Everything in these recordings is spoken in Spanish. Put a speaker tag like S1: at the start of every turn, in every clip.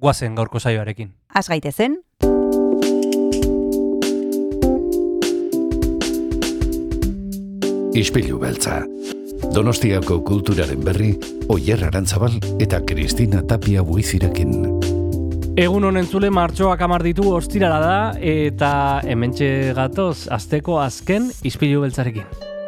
S1: guazen gaurko saioarekin.
S2: Az gaitezen,
S3: Ispilu beltza. Donostiako kulturaren berri, Oyer Arantzabal eta Kristina Tapia buizirekin.
S1: Egun honen zule martxoak amar ditu ostirala da, eta hementxe gatoz, azteko azken izpilu beltzarekin.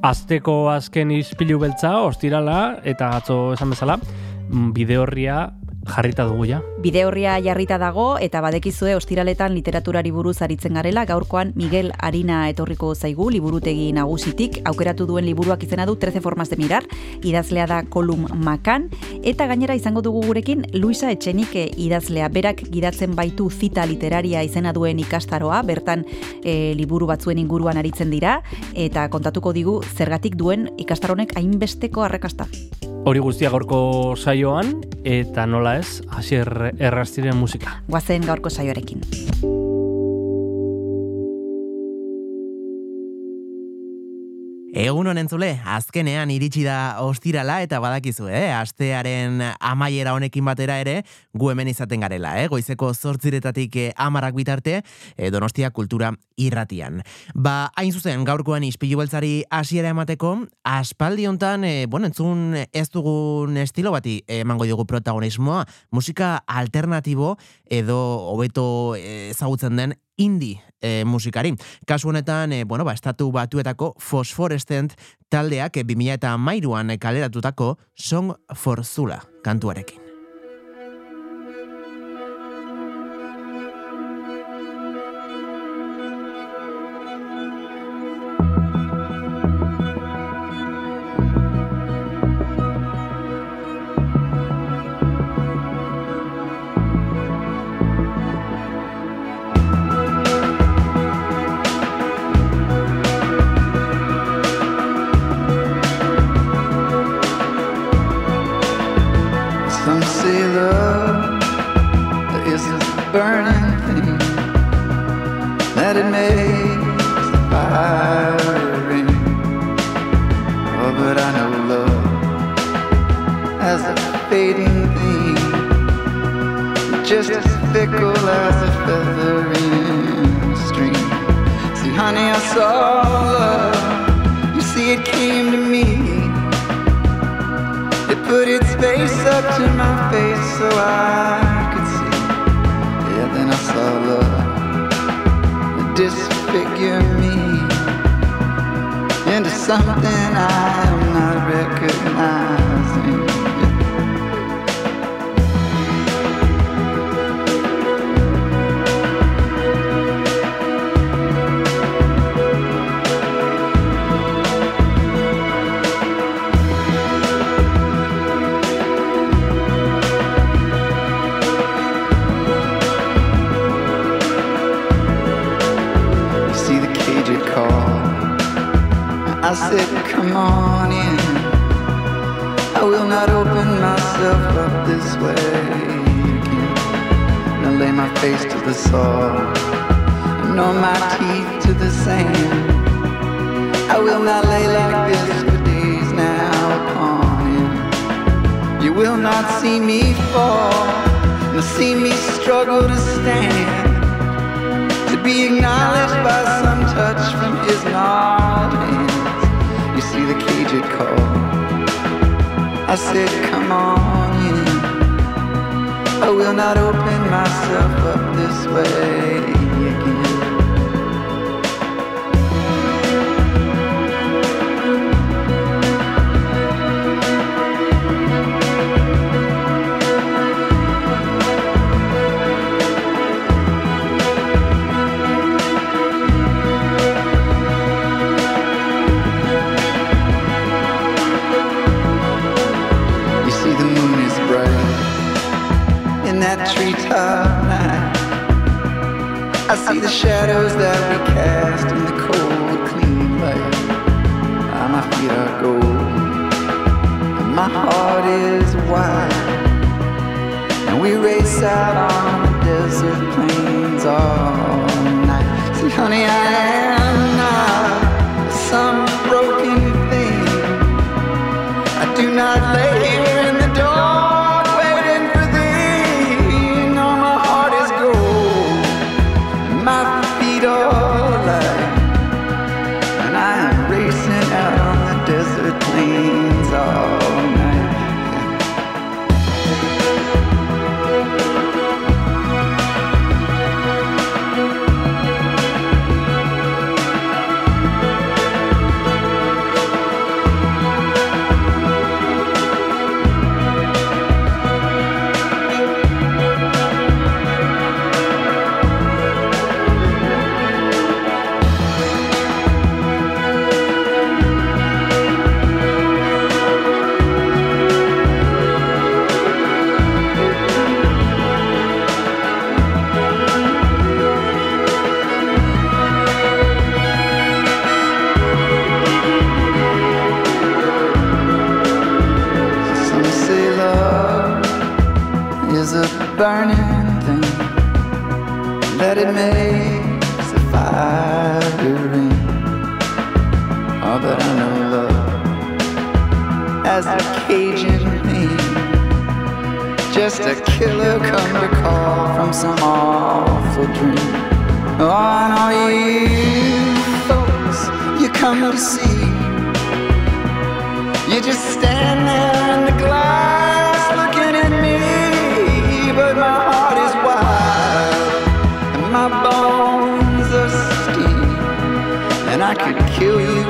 S1: Azteko azken izpilu beltza, ostirala, eta atzo esan bezala, mm, bide horria jarrita dugu ja.
S2: bide horria jarrita dago eta badekizue ostiraletan literaturari buruz aritzen garela, gaurkoan Miguel Arina etorriko zaigu liburutegi nagusitik, aukeratu duen liburuak izena du 13 formas de mirar, idazlea da Kolum Makan, eta gainera izango dugu gurekin Luisa Etxenike idazlea, berak gidatzen baitu zita literaria izena duen ikastaroa, bertan e, liburu batzuen inguruan aritzen dira, eta kontatuko digu zergatik duen ikastaronek hainbesteko arrakasta.
S1: Hori guztia gaurko saioan, eta nola ez, hasier errastiren musika.
S2: Guazen gaurko saioarekin.
S4: Egun honen zule, azkenean iritsi da ostirala eta badakizu, eh? Astearen amaiera honekin batera ere, gu hemen izaten garela, eh? Goizeko zortziretatik eh, amarak bitarte, eh, donostia kultura irratian. Ba, hain zuzen, gaurkoan ispilu beltzari hasiera emateko, aspaldi hontan, eh, bueno, entzun ez dugun estilo bati emango dugu protagonismoa, musika alternatibo edo hobeto eh, ezagutzen den indie e, musikari. Kasu honetan, e, bueno, ba, estatu batuetako Phosphorescent taldeak e, 2000 eta mairuan kaleratutako Song for Zula kantuarekin.
S5: That it makes the fire ring. Oh, but I know love as a fading thing, just as fickle as a feather in a stream. See, honey, I saw love. You see, it came to me. It put its face up to my face so I disfigure me into something I am not recognizing. Myself up this way again. Now lay my face to the saw, nor my teeth to the sand. I will not lay like this for days now upon him. You will not see me fall, nor see me struggle to stand to be acknowledged by some touch from his gnarled hands. You see the cage it called. I said, come on. I will not open myself up this way again. Night. I see the shadows that we cast in the cold, clean light. My feet are gold, and my heart is wide. And we race out on the desert plains all night. See, honey, I am not some broken thing. I do not lay just a killer come to call from some awful dream. Oh, I know you folks you come to see. You just stand there in the glass looking at me, but my heart is wild and my bones are steel, and I could kill you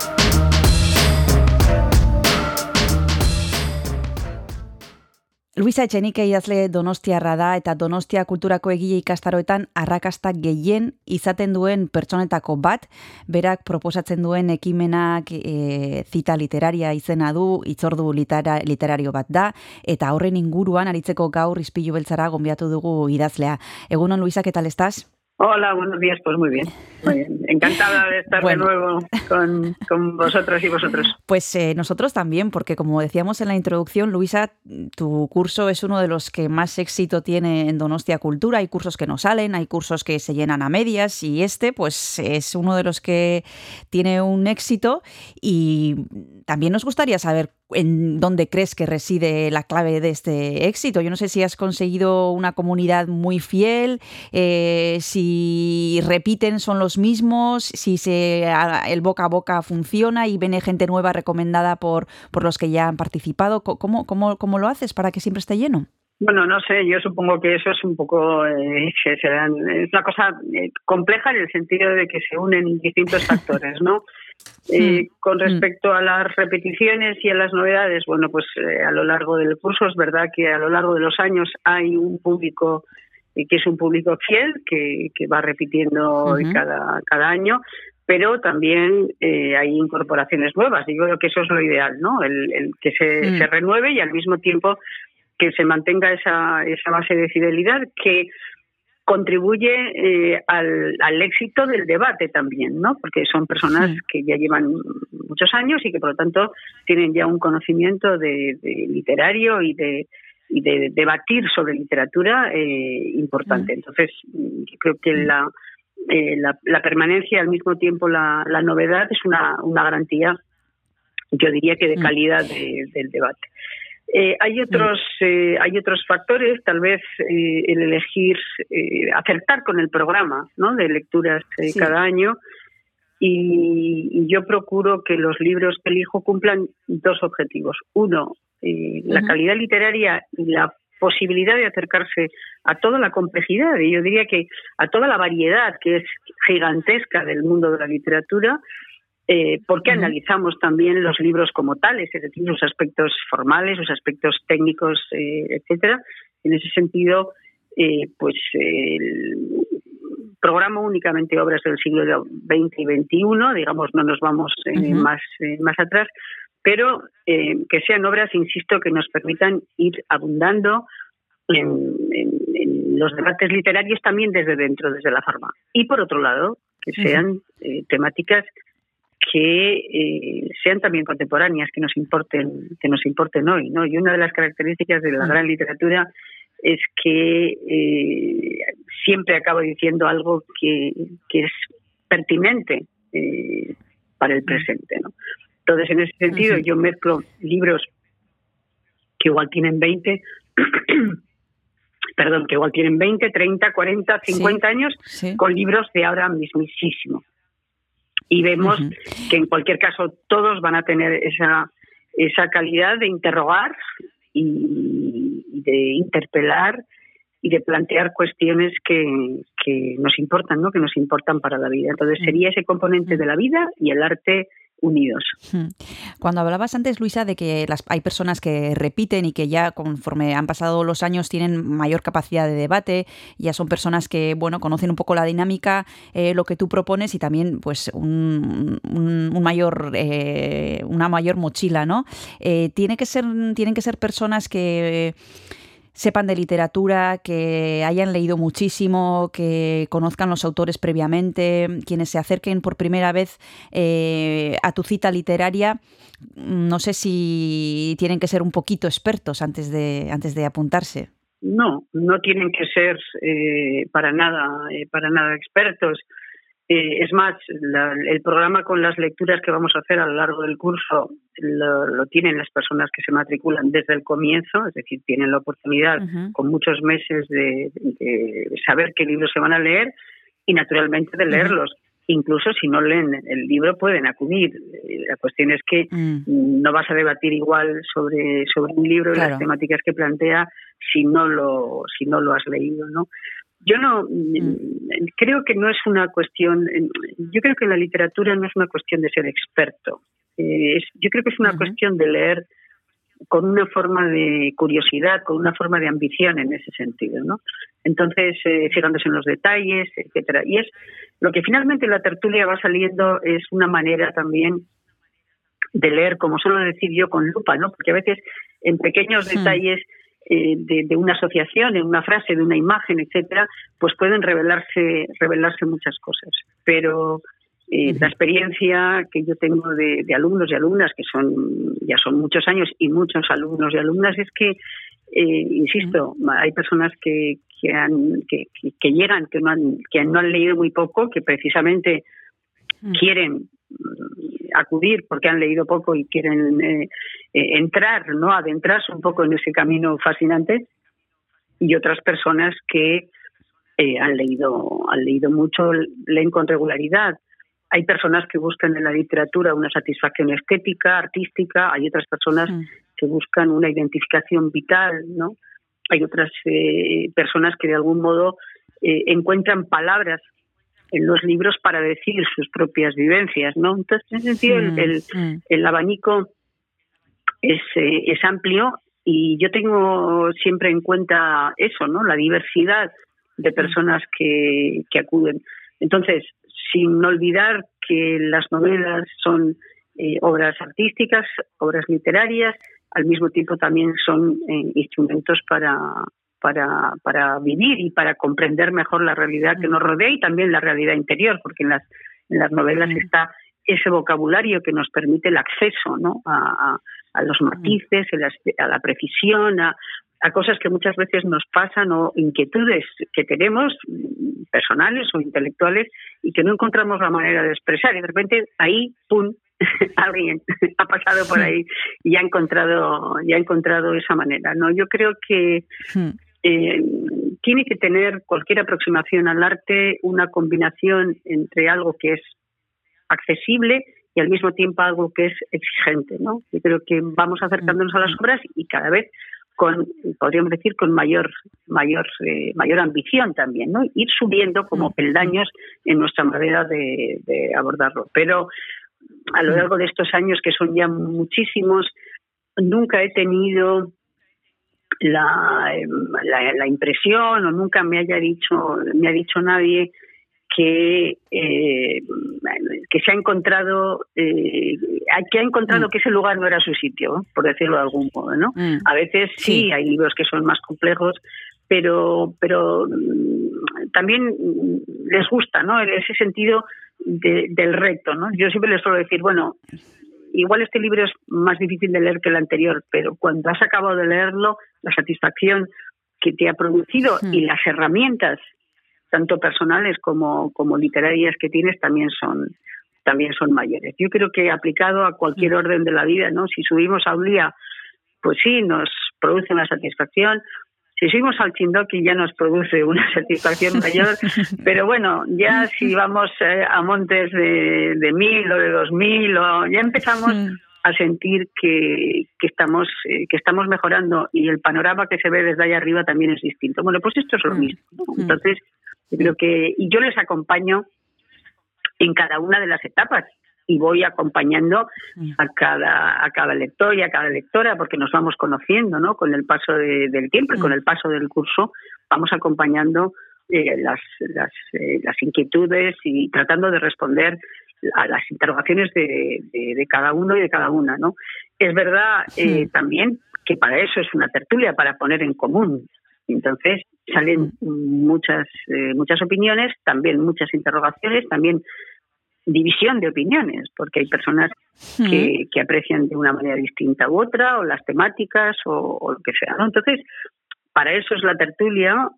S2: Luisa Etxenike idazle donostiarra da eta donostia kulturako egile ikastaroetan arrakasta gehien izaten duen pertsonetako bat, berak proposatzen duen ekimenak e, zita literaria izena du, itzordu litera, literario bat da, eta horren inguruan aritzeko gaur izpilu beltzara gonbiatu dugu idazlea. Egunon, Luisa, ¿qué tal estás?
S6: Hola, buenos días, pues muy bien. Muy bien. Encantada de estar
S2: Bueno.
S6: de nuevo con, con vosotros y vosotros.
S2: Pues eh, nosotros también, porque como decíamos en la introducción, Luisa, tu curso es uno de los que más éxito tiene en Donostia Cultura. Hay cursos que no salen, hay cursos que se llenan a medias y este, pues es uno de los que tiene un éxito y también nos gustaría saber en dónde crees que reside la clave de este éxito. Yo no sé si has conseguido una comunidad muy fiel, eh, si repiten son los mismos, si se, el boca a boca funciona y viene gente nueva recomendada por, por los que ya han participado. ¿Cómo, cómo, cómo lo haces para que siempre esté lleno?
S6: Bueno, no sé, yo supongo que eso es un poco, eh, es una cosa eh, compleja en el sentido de que se unen distintos factores, ¿no? Eh,
S2: Mm.
S6: con respecto a las repeticiones y a las novedades, bueno, pues eh, a lo largo del curso es verdad que a lo largo de los años hay un público eh, que es un público fiel, que, que va repitiendo
S2: Ujú.
S6: cada, cada año, pero también eh, hay incorporaciones nuevas yo creo que eso es lo ideal, ¿no? El, el que se,
S2: Mm.
S6: se renueve y al mismo tiempo que se mantenga esa, esa base de fidelidad que contribuye eh, al, al éxito del debate también, ¿no? Porque son personas
S2: Sí.
S6: que ya llevan muchos años y que por lo tanto tienen ya un conocimiento de, de literario y de y de debatir sobre literatura eh, importante. Entonces, yo creo que la, eh, la, la permanencia y al mismo tiempo la, la novedad es una, una garantía, yo diría que de calidad de- del debate. Eh, hay otros eh, hay otros factores, tal vez eh, el elegir eh, acertar con el programa, ¿no? De lecturas
S2: Sí.
S6: cada año y, y yo procuro que los libros que elijo cumplan dos objetivos. Uno, la calidad literaria y la posibilidad de acercarse a toda la complejidad y yo diría que a toda la variedad que es gigantesca del mundo de la literatura eh, porque analizamos también los libros como tales, es decir, sus aspectos formales, sus aspectos técnicos, eh, etcétera. En ese sentido, eh, pues el programa únicamente obras del siglo XX y XXI, digamos, no nos vamos eh, más, eh, más atrás, pero que sean obras, insisto, que nos permitan ir abundando en, en- en los debates literarios también desde dentro, desde la forma. Y por otro lado, que sean temáticas que eh, sean también contemporáneas, que nos importen, que nos importen hoy, ¿no? Y una de las características de la
S2: Mm.
S6: gran literatura es que eh, siempre acabo diciendo algo que, que es pertinente eh, para el presente, ¿no? Entonces, en ese sentido, yo mezclo libros que igual tienen 20, perdón, que igual tienen 20, 30, 40, 50 años,
S2: Sí.
S6: con libros de ahora mismísimo. Y vemos que en cualquier caso todos van a tener esa, esa calidad de interrogar y, y de interpelar y de plantear cuestiones que, que nos importan, ¿no? que nos importan para la vida. Entonces sería ese componente de la vida y el arte unidos.
S2: Hmm. Cuando hablabas antes, Luisa, de que las, hay personas que repiten y que ya conforme han pasado los años tienen mayor capacidad de debate, ya son personas que, bueno, conocen un poco la dinámica, eh, lo que tú propones y también, pues, un, mayor, eh, una mayor mochila, ¿no? Eh, tiene que ser, tienen que ser personas que sepan de literatura, que hayan leído muchísimo, que conozcan los autores previamente, quienes se acerquen por primera vez eh, a tu cita literaria, mm, no sé si tienen que ser un poquito expertos antes de, antes de apuntarse.
S6: No, no tienen que ser eh, para nada, eh, para nada expertos. Eh, es más, la- el programa con las lecturas que vamos a hacer a lo largo del curso lo, lo tienen las personas que se matriculan desde el comienzo, es decir, tienen la oportunidad con muchos meses de, de saber qué libros se van a leer y naturalmente de leerlos. Incluso si no leen el libro pueden acudir. Eh, La cuestión es que
S2: Mm,
S6: no vas a debatir igual sobre, sobre un libro y
S2: Claro.
S6: las temáticas que plantea si no lo, si no lo has leído, ¿no? Yo no mm, creo que no es una cuestión, yo creo que la literatura no es una cuestión de ser experto. Eh, es- yo creo que es una cuestión de leer con una forma de curiosidad, con una forma de ambición en ese sentido, ¿no? Entonces, eh, fijándose en los detalles, etcétera. Y es lo que finalmente la tertulia va saliendo es una manera también de leer, como suelo decir yo, con lupa, ¿no? Porque a veces en pequeños detalles eh, de, de una asociación, en una frase, de una imagen, etcétera, pues pueden revelarse, revelarse muchas cosas. Pero eh, la experiencia que yo tengo de, de alumnos y alumnas, que son ya son muchos años y muchos alumnos y alumnas, es que, eh, insisto, hay personas que, que, han, que, llegan, que no, han, que no han leído muy poco, que precisamente. Quieren mm, acudir porque han leído poco y quieren eh, eh, entrar, no adentrarse un poco en ese camino fascinante y otras personas que eh, han leído han leído mucho, leen con regularidad. Hay personas que buscan en la literatura una satisfacción estética, artística, hay otras personas
S2: Mm.
S6: que buscan una identificación vital, ¿no? Hay otras eh, personas que de algún modo eh, encuentran palabras en los libros para decir sus propias vivencias, ¿no? Entonces, en ese sentido, el,
S2: Mm,
S6: el,
S2: mm.
S6: el abanico es, eh, es amplio y yo tengo siempre en cuenta eso, ¿no? La diversidad de personas que, que acuden. Entonces, sin olvidar que las novelas son eh, obras artísticas, obras literarias, al mismo tiempo también son eh, instrumentos para, para, para vivir y para comprender mejor la realidad que nos rodea y también la realidad interior, porque en las, en las novelas está ese vocabulario que nos permite el acceso ¿no? a, a, a los matices, a la, a la precisión, a, a cosas que muchas veces nos pasan o inquietudes que tenemos mm, personales o intelectuales y que no encontramos la manera de expresar. Y de repente ahí pum alguien ha pasado por ahí y ha encontrado ya ha encontrado esa manera no yo creo que. Eh, tiene que tener cualquier aproximación al arte una combinación entre algo que es accesible y al mismo tiempo algo que es exigente no yo creo que vamos acercándonos a las obras y cada vez con podríamos decir con mayor mayor eh, mayor ambición también no ir subiendo como peldaños en nuestra manera de, de abordarlo. Pero a lo largo de estos años que son ya muchísimos nunca he tenido la, la, la, impresión o nunca me haya dicho me ha dicho nadie que eh, que se ha encontrado eh, que ha encontrado mm. que ese lugar no era su sitio por decirlo de algún modo no mm. a veces sí, sí, hay libros que son más complejos pero pero mm, también les gusta no en ese sentido de, del reto no yo siempre les suelo decir bueno igual este libro es más difícil de leer que el anterior, pero cuando has acabado de leerlo, la satisfacción que te ha producido y las herramientas, tanto personales como, como literarias que tienes, también son también son mayores. Yo creo que aplicado a cualquier orden de la vida, ¿no? Si subimos a un día, pues sí, nos produce una satisfacción. Si subimos al Chindoki ya nos produce una satisfacción mayor, pero bueno, ya si vamos eh, a montes de, de mil o de dos mil, o ya empezamos a sentir que, que estamos eh, que estamos mejorando y el panorama que se ve desde allá arriba también es distinto. Bueno, pues esto es lo mismo. ¿no? Entonces, yo creo que y yo les acompaño en cada una de las etapas y voy acompañando a cada a cada lector y a cada lectora porque nos vamos conociendo no con el paso de, del tiempo y con el paso del curso vamos acompañando eh, las las, eh, las inquietudes y tratando de responder a las interrogaciones de, de, de, cada uno y de cada una no es verdad eh, también que para eso es una tertulia para poner en común. Entonces salen muchas eh, muchas opiniones también muchas interrogaciones también división de opiniones, porque hay personas que, que, aprecian de una manera distinta u otra, o las temáticas, o, o, lo que sea. ¿no? Entonces, para eso es la tertulia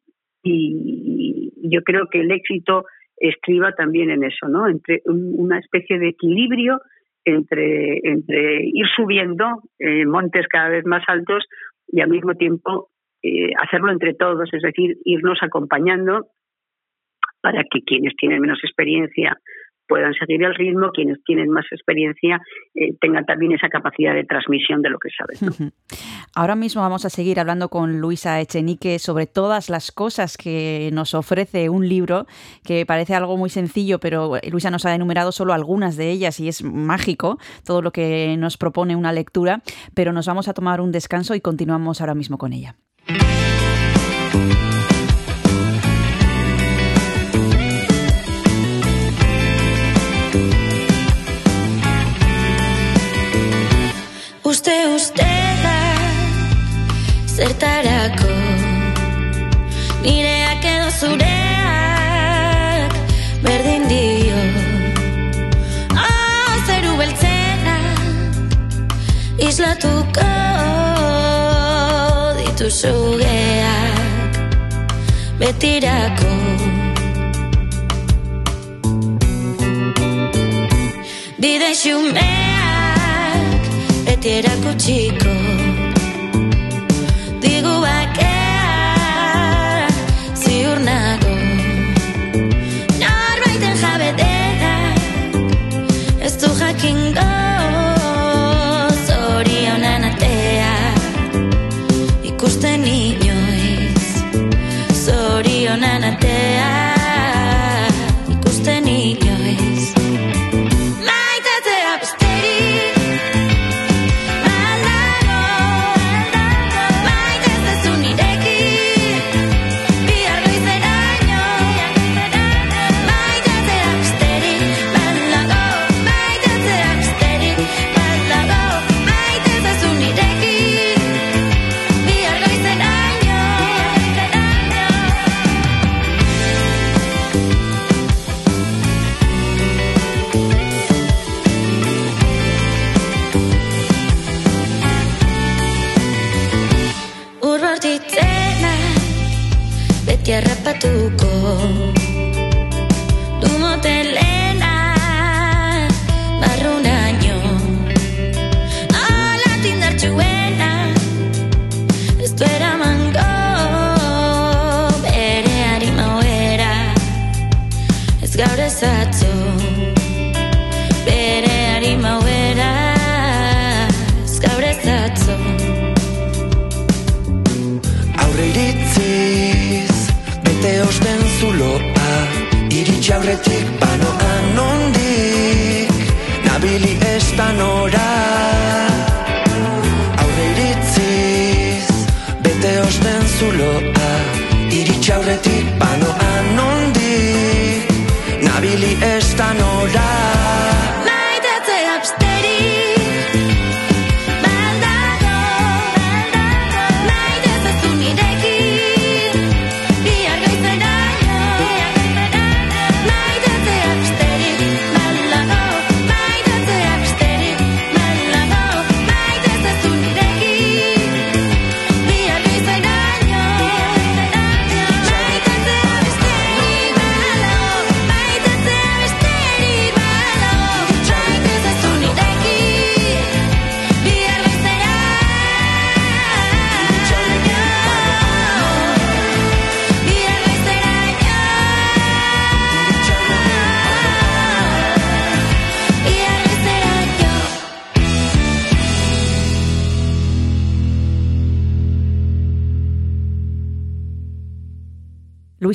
S6: y yo creo que el éxito estriba también en eso, ¿no? Entre una especie de equilibrio entre, entre ir subiendo eh, montes cada vez más altos y al mismo tiempo eh, hacerlo entre todos, es decir, irnos acompañando para que quienes tienen menos experiencia puedan seguir el ritmo, quienes tienen más experiencia eh, tengan también esa capacidad de transmisión de lo que saben.
S2: Ahora mismo vamos a seguir hablando con Luisa Echenique sobre todas las cosas que nos ofrece un libro, que parece algo muy sencillo, pero Luisa nos ha enumerado solo algunas de ellas y es mágico todo lo que nos propone una lectura, pero nos vamos a tomar un descanso y continuamos ahora mismo con ella.
S7: Zertarako. Nireak edo zureak berdin dio. Oh, zeru beltzena islatuko dituzugeak betirako. Bide xumeak beti erakutsiko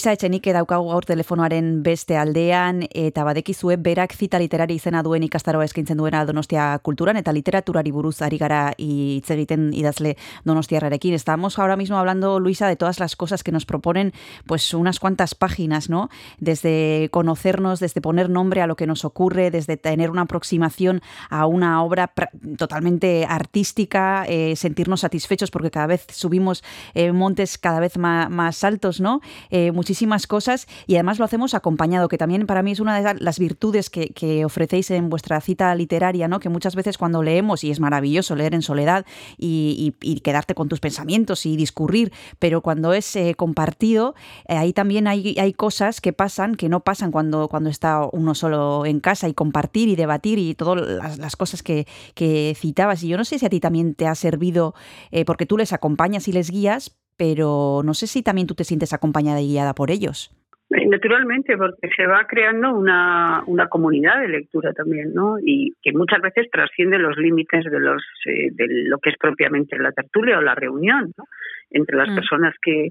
S2: Luisa Etxenike daukagu gaur telefonoaren beste aldean eta badekizue berak zita literari izena duen ikastaroa eskaintzen duena Donostia Kulturan eta literaturari buruz ari gara hitz egiten idazle Donostiarrarekin. Estamos ahora mismo hablando, Luisa, de todas las cosas que nos proponen pues unas cuantas páginas, ¿no? Desde conocernos, desde poner nombre a lo que nos ocurre, desde tener una aproximación a una obra totalmente artística, eh, sentirnos satisfechos porque cada vez subimos eh, montes cada vez ma- más, altos, ¿no? Eh, muchísimas cosas y además lo hacemos acompañado, que también para mí es una de la- las virtudes que, ofrecéis en vuestra cita literaria, ¿no? Que muchas veces cuando leemos, y es maravilloso leer en soledad y, quedarte con tus pensamientos y discurrir, pero cuando es eh, compartido, eh, ahí también hay, hay cosas que pasan que no pasan cuando, cuando está uno solo en casa y compartir y debatir y todas las, las cosas que, que citabas. Y yo no sé si a ti también te ha servido, eh, porque tú les acompañas y les guías, pero no sé si también tú te sientes acompañada y guiada por ellos.
S6: Eh, Naturalmente, porque se va creando una, una comunidad de lectura también, ¿no? Y que muchas veces trasciende los límites de los eh, de lo que es propiamente la tertulia o la reunión, ¿no? Entre las
S2: Mm.
S6: personas que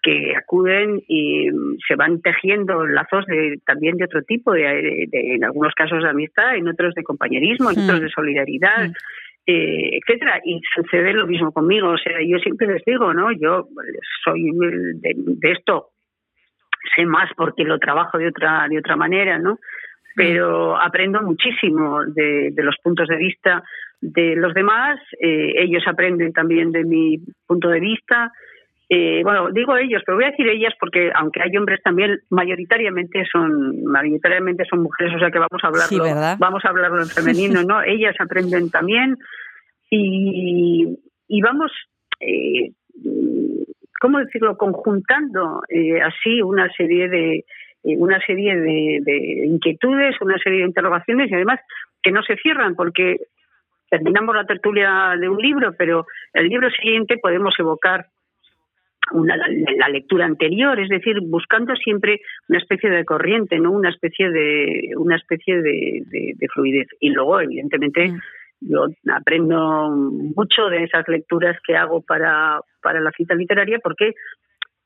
S6: que acuden y mm, se van tejiendo lazos de, también de otro tipo, de, de- en algunos casos de amistad, en otros de compañerismo, en
S2: Mm.
S6: otros de solidaridad,
S2: Mm.
S6: Eh, etcétera. Y sucede lo mismo conmigo. O sea, yo siempre les digo, ¿no? Yo soy de, de esto sé más porque lo trabajo de otra de otra manera, ¿no? Pero aprendo muchísimo de, de los puntos de vista de los demás. eh, ellos aprenden también de mi punto de vista. Eh, bueno, digo ellos, pero voy a decir ellas porque aunque hay hombres también, mayoritariamente son mayoritariamente son mujeres, o sea que vamos a hablarlo, vamos a hablarlo en femenino, ¿no? ellas aprenden también y, y vamos, eh, ¿cómo decirlo? Conjuntando eh, así una serie de eh, una serie de, de inquietudes, una serie de interrogaciones y además que no se cierran porque terminamos la tertulia de un libro, pero el libro siguiente podemos evocar una, la, la lectura anterior, es decir, buscando siempre una especie de corriente, no una especie de una especie de, de- de fluidez. Y luego, evidentemente,
S2: Mm.
S6: yo aprendo mucho de esas lecturas que hago para, para la cita literaria porque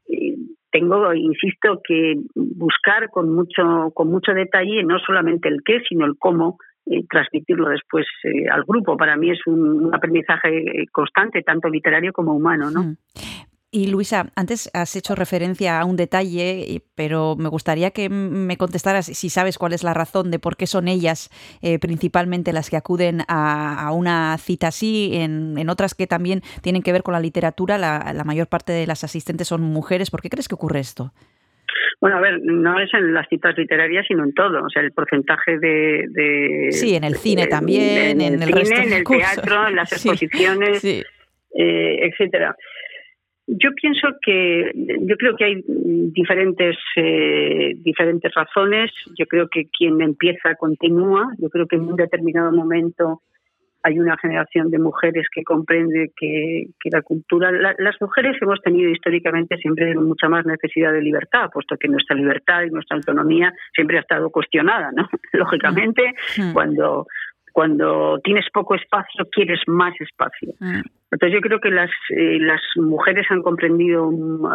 S6: eh, tengo, insisto, que buscar con mucho, con mucho detalle no solamente el qué, sino el cómo eh, transmitirlo después eh, al grupo. Para mí es un, un aprendizaje constante, tanto literario como humano, ¿no?
S2: Mm. Y Luisa, antes has hecho referencia a un detalle, pero me gustaría que me contestaras si sabes cuál es la razón de por qué son ellas eh, principalmente las que acuden a, a una cita así, en, en otras que también tienen que ver con la literatura, la, la mayor parte de las asistentes son mujeres. ¿Por qué crees que ocurre esto?
S6: Bueno, a ver, no es en las citas literarias, sino en todo. O sea, el porcentaje de. de
S2: Sí, en el cine
S6: de-
S2: también, en el
S6: cine,
S2: resto
S6: en el
S2: curso.
S6: teatro, en las
S2: Sí,
S6: exposiciones,
S2: Sí.
S6: eh, etcétera. Yo pienso que yo creo que hay diferentes eh, diferentes razones. Yo creo que quien empieza continúa. Yo creo que en un determinado momento hay una generación de mujeres que comprende que, que la cultura. la- las mujeres hemos tenido históricamente siempre mucha más necesidad de libertad, puesto que nuestra libertad y nuestra autonomía siempre ha estado cuestionada, ¿no? Lógicamente,
S2: Mm.
S6: cuando cuando tienes poco espacio quieres más espacio.
S2: Mm.
S6: Entonces yo creo que las eh, las mujeres han comprendido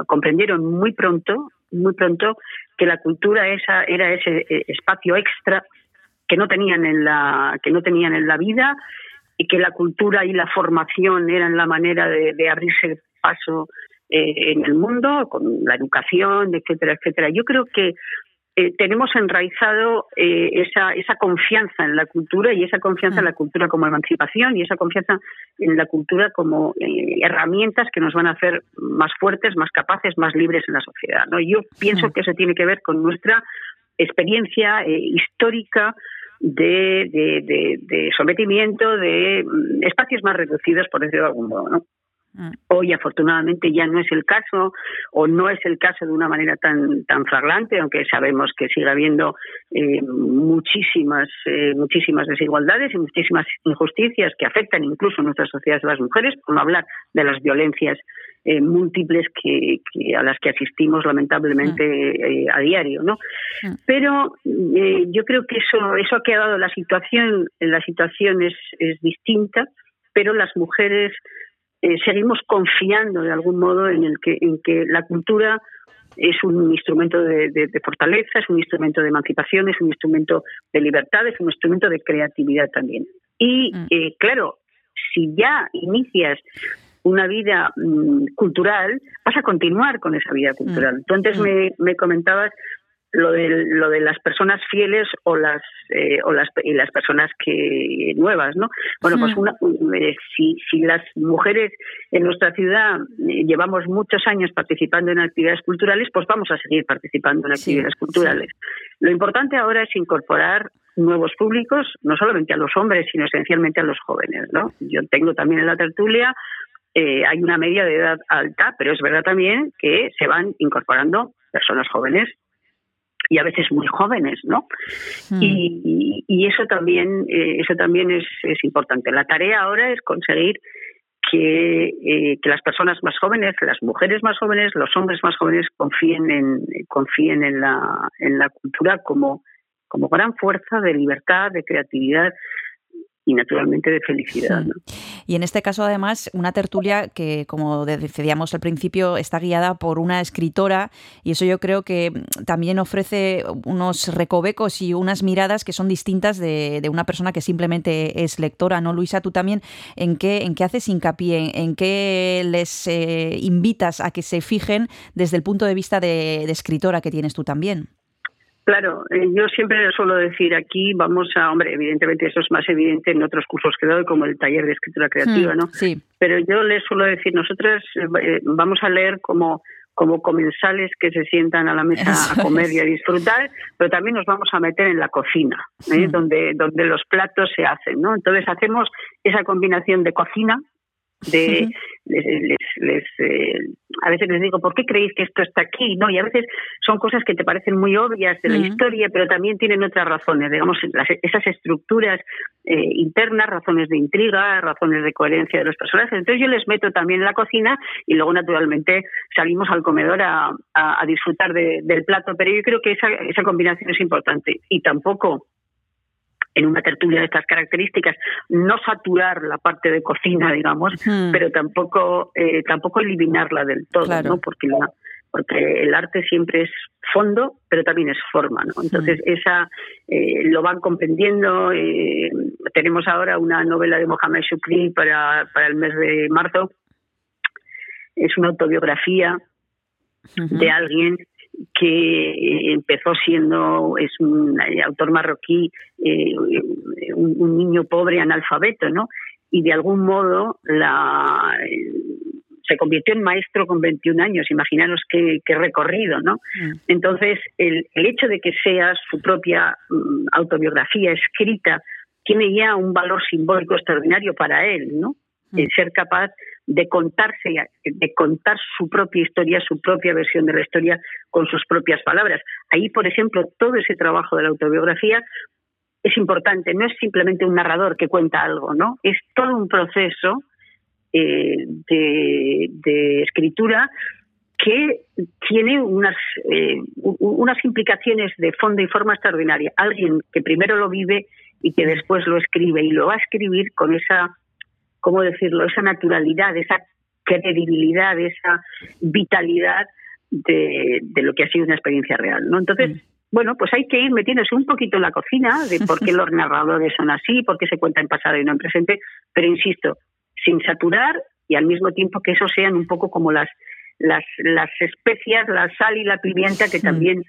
S6: comprendieron muy pronto muy pronto que la cultura esa era ese eh, espacio extra que no tenían en la que no tenían en la vida y que la cultura y la formación eran la manera de, de abrirse paso eh, en el mundo con la educación etcétera etcétera yo creo que eh, tenemos enraizado eh, esa, esa confianza en la cultura y esa confianza en la cultura como emancipación y esa confianza en la cultura como eh, herramientas que nos van a hacer más fuertes, más capaces, más libres en la sociedad. ¿no? Yo pienso que eso tiene que ver con nuestra experiencia eh, histórica de, de, de, de sometimiento de mm, espacios más reducidos, por decirlo de algún modo. ¿no?
S2: Mm.
S6: Hoy, afortunadamente, ya no es el caso, o no es el caso de una manera tan tan flagrante, aunque sabemos que sigue habiendo eh, muchísimas eh, muchísimas desigualdades y muchísimas injusticias que afectan incluso a nuestras sociedades a las mujeres, por no hablar de las violencias eh, múltiples que, que a las que asistimos lamentablemente eh, a diario, ¿no?
S2: Mm.
S6: Pero eh, yo creo que eso eso ha quedado la situación la situación es, es distinta, pero las mujeres eh, seguimos confiando de algún modo en el que en que la cultura es un instrumento de, de- de fortaleza, es un instrumento de emancipación, es un instrumento de libertad, es un instrumento de creatividad también. Y
S2: Mm.
S6: eh, claro, si ya inicias una vida mm, cultural, vas a continuar con esa vida cultural. Tú antes
S2: Mm.
S6: me, me comentabas lo de, lo de las personas fieles o las eh, o las y las personas que nuevas no bueno pues una, eh, si si las mujeres en nuestra ciudad eh, llevamos muchos años participando en actividades culturales pues vamos a seguir participando en
S2: Sí,
S6: actividades culturales. Lo importante ahora es incorporar nuevos públicos no solamente a los hombres sino esencialmente a los jóvenes no yo tengo también en la tertulia eh, hay una media de edad alta, pero es verdad también que se van incorporando personas jóvenes y a veces muy jóvenes, ¿no?
S2: Mm.
S6: Y, y eso también, eh, eso también es, es importante. La tarea ahora es conseguir que, eh, que las personas más jóvenes, las mujeres más jóvenes, los hombres más jóvenes confíen en, confíen en la, en la cultura como, como gran fuerza de libertad, de creatividad y naturalmente de felicidad. ¿no?
S2: Y en este caso, además, una tertulia que, como decíamos al principio, está guiada por una escritora y eso yo creo que mm, también ofrece unos recovecos y unas miradas que son distintas de, de una persona que simplemente es lectora, ¿no? Luisa, tú también, ¿en qué, en qué haces hincapié? ¿En, en qué les eh, invitas a que se fijen desde el punto de vista de, de escritora que tienes tú también?
S6: Claro, eh, yo siempre suelo decir aquí, vamos a, hombre, evidentemente eso es más evidente en otros cursos que doy, como el taller de escritura creativa,
S2: Hmm,
S6: ¿no?
S2: Sí.
S6: Pero yo les suelo decir, nosotros eh, vamos a leer como como comensales que se sientan a la mesa
S2: Eso
S6: a comer y a disfrutar, pero también nos vamos a meter en la cocina, ¿eh? Donde donde los platos se hacen, ¿no? Entonces hacemos esa combinación de cocina, de les, les, les, eh, a veces les digo, ¿por qué creéis que esto está aquí? No, y a veces son cosas que te parecen muy obvias de la historia, pero también tienen otras razones, digamos, las- esas estructuras eh, internas, razones de intriga, razones de coherencia de los personajes. Entonces yo les meto también en la cocina y luego, naturalmente, salimos al comedor a, a- a disfrutar de- del plato, pero yo creo que esa, esa combinación es importante y tampoco en una tertulia de estas características, no saturar la parte de cocina, digamos,
S2: Hmm.
S6: pero tampoco eh, tampoco eliminarla del todo,
S2: Claro.
S6: ¿no? Porque la porque el arte siempre es fondo, pero también es forma, ¿no? Entonces esa eh, lo van comprendiendo. eh, tenemos ahora una novela de Mohamed Shukri para para el mes de marzo. Es una autobiografía de alguien que empezó siendo es un eh, autor marroquí eh, un, un niño pobre analfabeto no y de algún modo la eh, se convirtió en maestro con 21 años imaginaros qué, qué recorrido no
S2: Mm.
S6: entonces el, el hecho de que sea su propia mm, autobiografía escrita tiene ya un valor simbólico extraordinario para él no
S8: eh, ser capaz de contarse, de contar su propia historia, su propia versión de la historia con sus propias palabras. Ahí, por ejemplo, todo ese trabajo de la autobiografía es importante, no es simplemente un narrador que cuenta algo, ¿no? Es todo un proceso eh, de, de escritura que tiene unas, eh, unas implicaciones de fondo y forma extraordinaria. Alguien que primero lo vive y que después lo escribe y lo va a escribir con esa, ¿cómo decirlo?, esa naturalidad, esa credibilidad, esa vitalidad de, de lo que ha sido una experiencia real, ¿no? Entonces, mm. bueno, pues hay que ir metiéndose un poquito en la cocina de por qué los narradores son así, por qué se cuenta en pasado y no en presente, pero insisto, sin saturar y al mismo tiempo que eso sean un poco como las las, las especias, la sal y la pimienta que también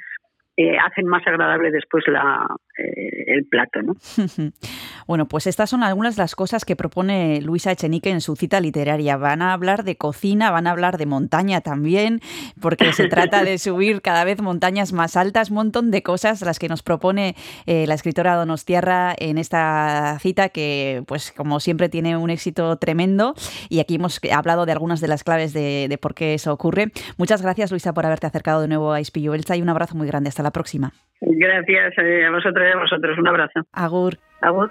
S8: eh, hacen más agradable después la, eh, el plato. ¿no?
S2: bueno, pues estas son algunas de las cosas que propone Luisa Echenique en su cita literaria. Van a hablar de cocina, van a hablar de montaña también, porque se trata de subir cada vez montañas más altas, un montón de cosas las que nos propone eh, la escritora Donostierra en esta cita que, pues como siempre, tiene un éxito tremendo. Y aquí hemos hablado de algunas de las claves de, de por qué eso ocurre. Muchas gracias, Luisa, por haberte acercado de nuevo a Ispillo Elsa y un abrazo muy grande. Hasta la próxima.
S8: Gracias eh, a vosotros y a vosotros. Un abrazo.
S2: Agur.
S8: Agur.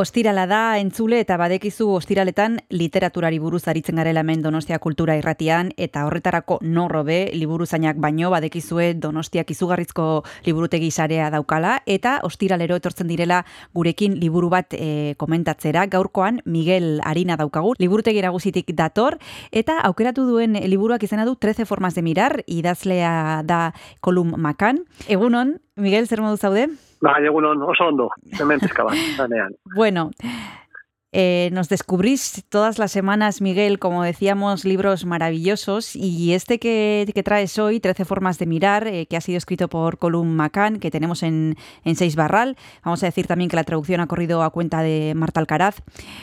S2: Ostirala da entzule eta badekizu ostiraletan literaturari buruz aritzen garela hemen Donostia Kultura Irratian eta horretarako norrobe liburuzainak baino badekizue Donostiak izugarrizko liburutegi sarea daukala eta ostiralero etortzen direla gurekin liburu bat e, komentatzera. Gaurkoan Miguel Arina daukagu, liburutegi nagusitik dator eta aukeratu duen liburuak izena du 13 formas de mirar, idazlea da Kolum Makan. Egunon, Miguel, zer modu zaude?
S9: Bai, egunon, oso ondo, hemen pizka bat, zanean.
S2: Bueno, eh, nos descubrís todas las semanas, Miguel, como decíamos, libros maravillosos y este que, que traes hoy, 13 formas de mirar, eh, que ha sido escrito por Colum Macan, que tenemos en, en Seis Barral. Vamos a decir también que la traducción ha corrido a cuenta de Marta Alcaraz.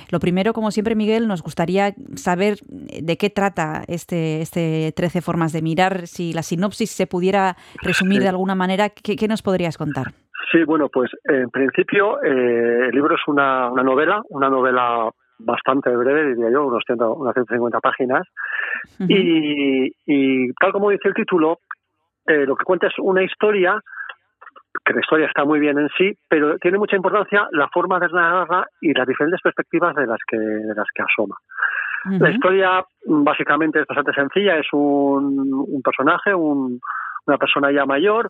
S2: Lo primero, como siempre, Miguel, nos gustaría saber de qué trata este, este 13 formas de mirar. Si la sinopsis se pudiera resumir de alguna manera, ¿qué, qué nos podrías contar?
S9: Sí, bueno, pues en principio eh, el libro es una, una novela, una novela bastante breve, diría yo, unos 100, unas 150 páginas. y, y tal como dice el título, eh, lo que cuenta es una historia, que la historia está muy bien en sí, pero tiene mucha importancia la forma de narrarla y las diferentes perspectivas de las que, de las que asoma. La historia básicamente es bastante sencilla, es un, un personaje, un, una persona ya mayor,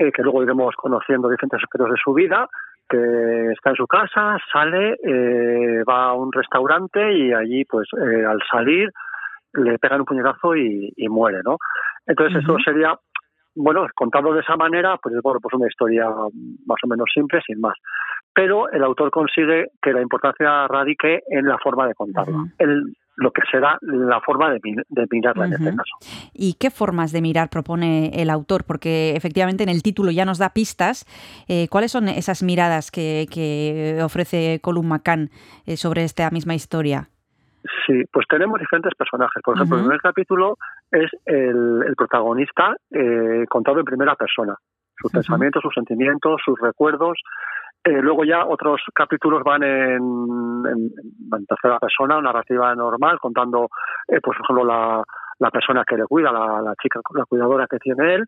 S9: eh, que luego iremos conociendo diferentes aspectos de su vida, que está en su casa, sale, eh, va a un restaurante y allí, pues, eh, al salir, le pegan un puñetazo y, y muere, ¿no? Entonces, eso sería, bueno, contado de esa manera, pues, bueno, pues una historia más o menos simple, sin más. Pero el autor consigue que la importancia radique en la forma de contarla. El, lo que será la forma de, de mirarla en este caso.
S2: ¿Y qué formas de mirar propone el autor? Porque efectivamente en el título ya nos da pistas. Eh, ¿Cuáles son esas miradas que, que ofrece Colum Macan eh, sobre esta misma historia?
S9: Sí, pues tenemos diferentes personajes. Por ejemplo, uh -huh. el primer capítulo es el, el protagonista eh, contado en primera persona. Sus uh -huh. pensamientos, sus sentimientos, sus recuerdos. Eh, luego ya otros capítulos van en, en, en, tercera persona, narrativa normal, contando, eh, pues, por ejemplo, la, la persona que le cuida, la, la chica, la cuidadora que tiene él.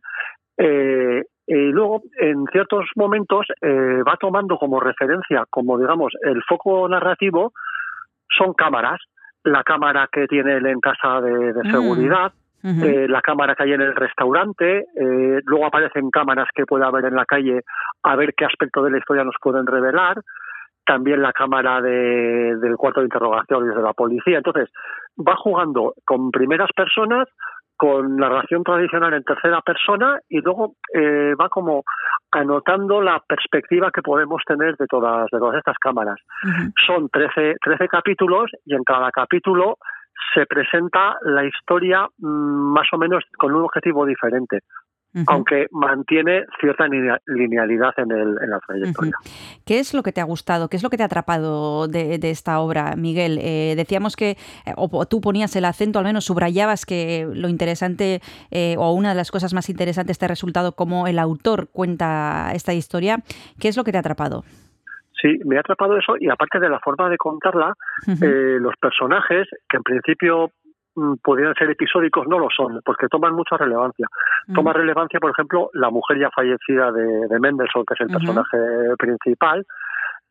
S9: Eh, y luego, en ciertos momentos, eh, va tomando como referencia, como digamos, el foco narrativo, son cámaras. La cámara que tiene él en casa de, de seguridad, Uh -huh. eh, la cámara que hay en el restaurante, eh, luego aparecen cámaras que puede haber en la calle a ver qué aspecto de la historia nos pueden revelar, también la cámara de, del cuarto de interrogatorios de la policía. Entonces, va jugando con primeras personas, con narración tradicional en tercera persona y luego eh, va como anotando la perspectiva que podemos tener de todas, de todas estas cámaras. Uh -huh. Son 13, 13 capítulos y en cada capítulo se presenta la historia mmm, más o menos con un objetivo diferente. Uh -huh. aunque mantiene cierta linealidad en, el, en la trayectoria. Uh
S2: -huh. ¿Qué es lo que te ha gustado? ¿Qué es lo que te ha atrapado de, de esta obra, Miguel? Eh, decíamos que, o, o, tú ponías el acento, al menos subrayabas que lo interesante, eh, o una de las cosas más interesantes te ha resultado cómo el autor cuenta esta historia. ¿Qué es lo que te ha atrapado?
S9: Sí, me ha atrapado eso y aparte de la forma de contarla, uh -huh. eh, los personajes, que en principio mm, podrían ser episódicos, no lo son, porque toman mucha relevancia. Uh -huh. Toma relevancia, por ejemplo, la mujer ya fallecida de, de Mendelssohn, que es el uh -huh. personaje principal,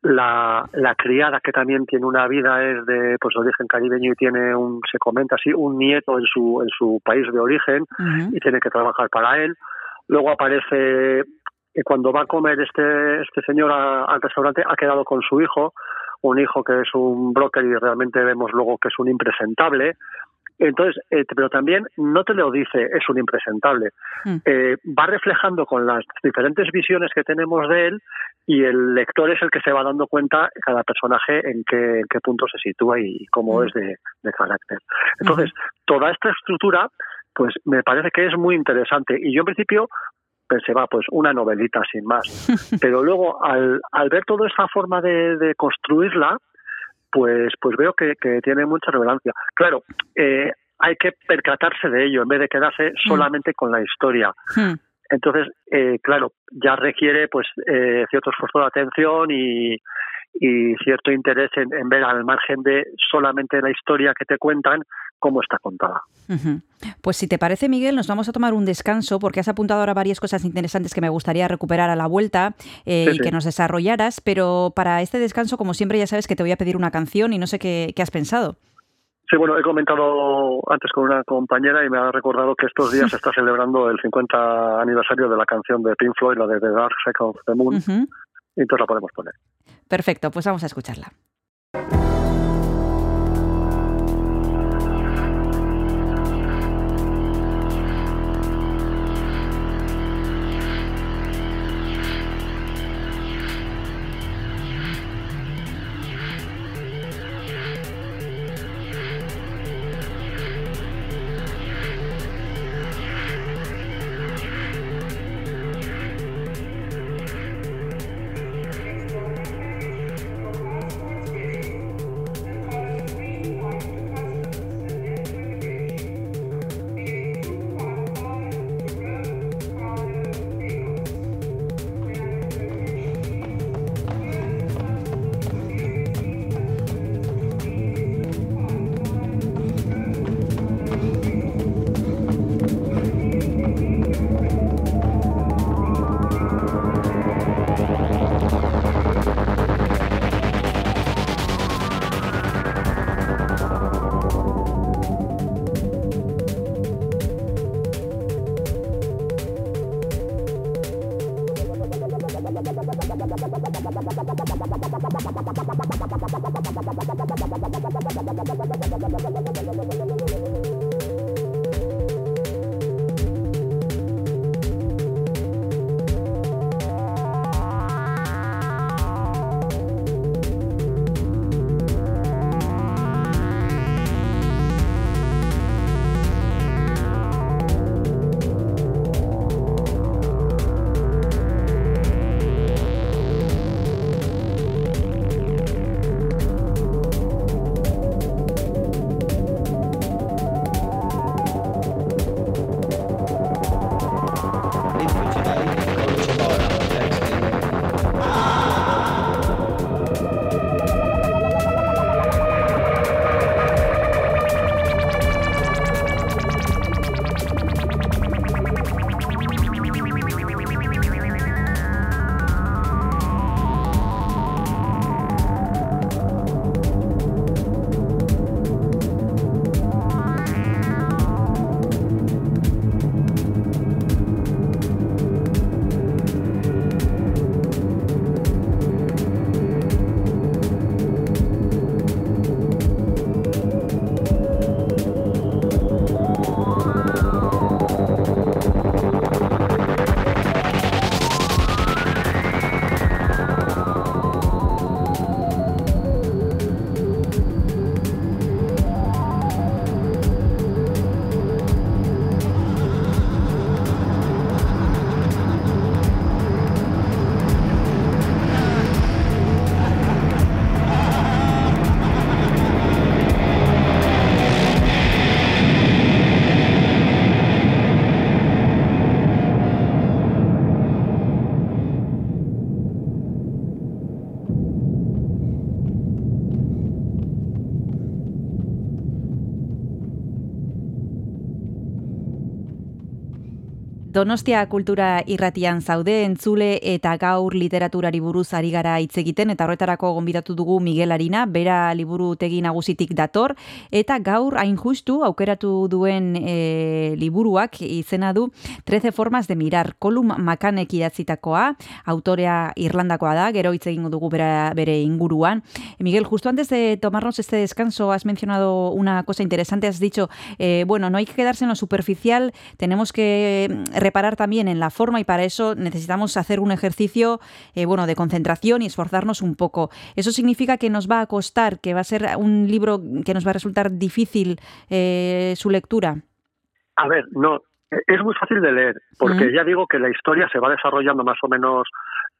S9: la, la criada que también tiene una vida es de pues origen caribeño y tiene un se comenta así un nieto en su en su país de origen uh -huh. y tiene que trabajar para él luego aparece que cuando va a comer este, este señor a, al restaurante ha quedado con su hijo, un hijo que es un broker y realmente vemos luego que es un impresentable. Entonces, eh, pero también no te lo dice, es un impresentable. Mm. Eh, va reflejando con las diferentes visiones que tenemos de él y el lector es el que se va dando cuenta cada personaje en qué, en qué punto se sitúa y cómo es de, de carácter. Entonces, toda esta estructura, pues me parece que es muy interesante. Y yo en principio pensé, va, pues una novelita sin más. Pero luego, al, al ver toda esa forma de, de construirla, pues, pues veo que, que tiene mucha relevancia. Claro, eh, hay que percatarse de ello en vez de quedarse solamente con la historia.
S2: Hmm.
S9: Entonces, eh, claro, ya requiere pues eh, cierto esfuerzo de atención y, y cierto interés en, en ver al margen de solamente la historia que te cuentan cómo está contada.
S2: Pues si te parece, Miguel, nos vamos a tomar un descanso porque has apuntado ahora varias cosas interesantes que me gustaría recuperar a la vuelta eh,
S9: Sí,
S2: y
S9: sí.
S2: que nos desarrollaras, pero para este descanso, como siempre, ya sabes que te voy a pedir una canción y no sé qué, qué has pensado.
S9: Sí, bueno, he comentado antes con una compañera y me ha recordado que estos días se está celebrando el 50 aniversario de la canción de Pink Floyd, la de The Dark Side of the Moon, y entonces la podemos poner.
S2: Perfecto, pues vamos a escucharla. Donostia kultura irratian zaude entzule eta gaur literaturari buruz ari gara hitz egiten eta horretarako gonbidatu dugu Miguel Arina, bera liburutegi nagusitik dator eta gaur hain justu aukeratu duen e, liburuak izena du 13 formas de mirar, Colum Makanek idatzitakoa, autorea Irlandakoa da, gero hitz egingo dugu bera, bere inguruan. Miguel, justo antes de tomarnos este descanso has mencionado una cosa interesante, has dicho, eh, bueno, no hay que quedarse en lo superficial, tenemos que reparar también en la forma y para eso necesitamos hacer un ejercicio eh, bueno, de concentración y esforzarnos un poco. ¿Eso significa que nos va a costar, que va a ser un libro que nos va a resultar difícil eh, su lectura?
S9: A ver, no, es muy fácil de leer, porque ya digo que la historia se va desarrollando más o menos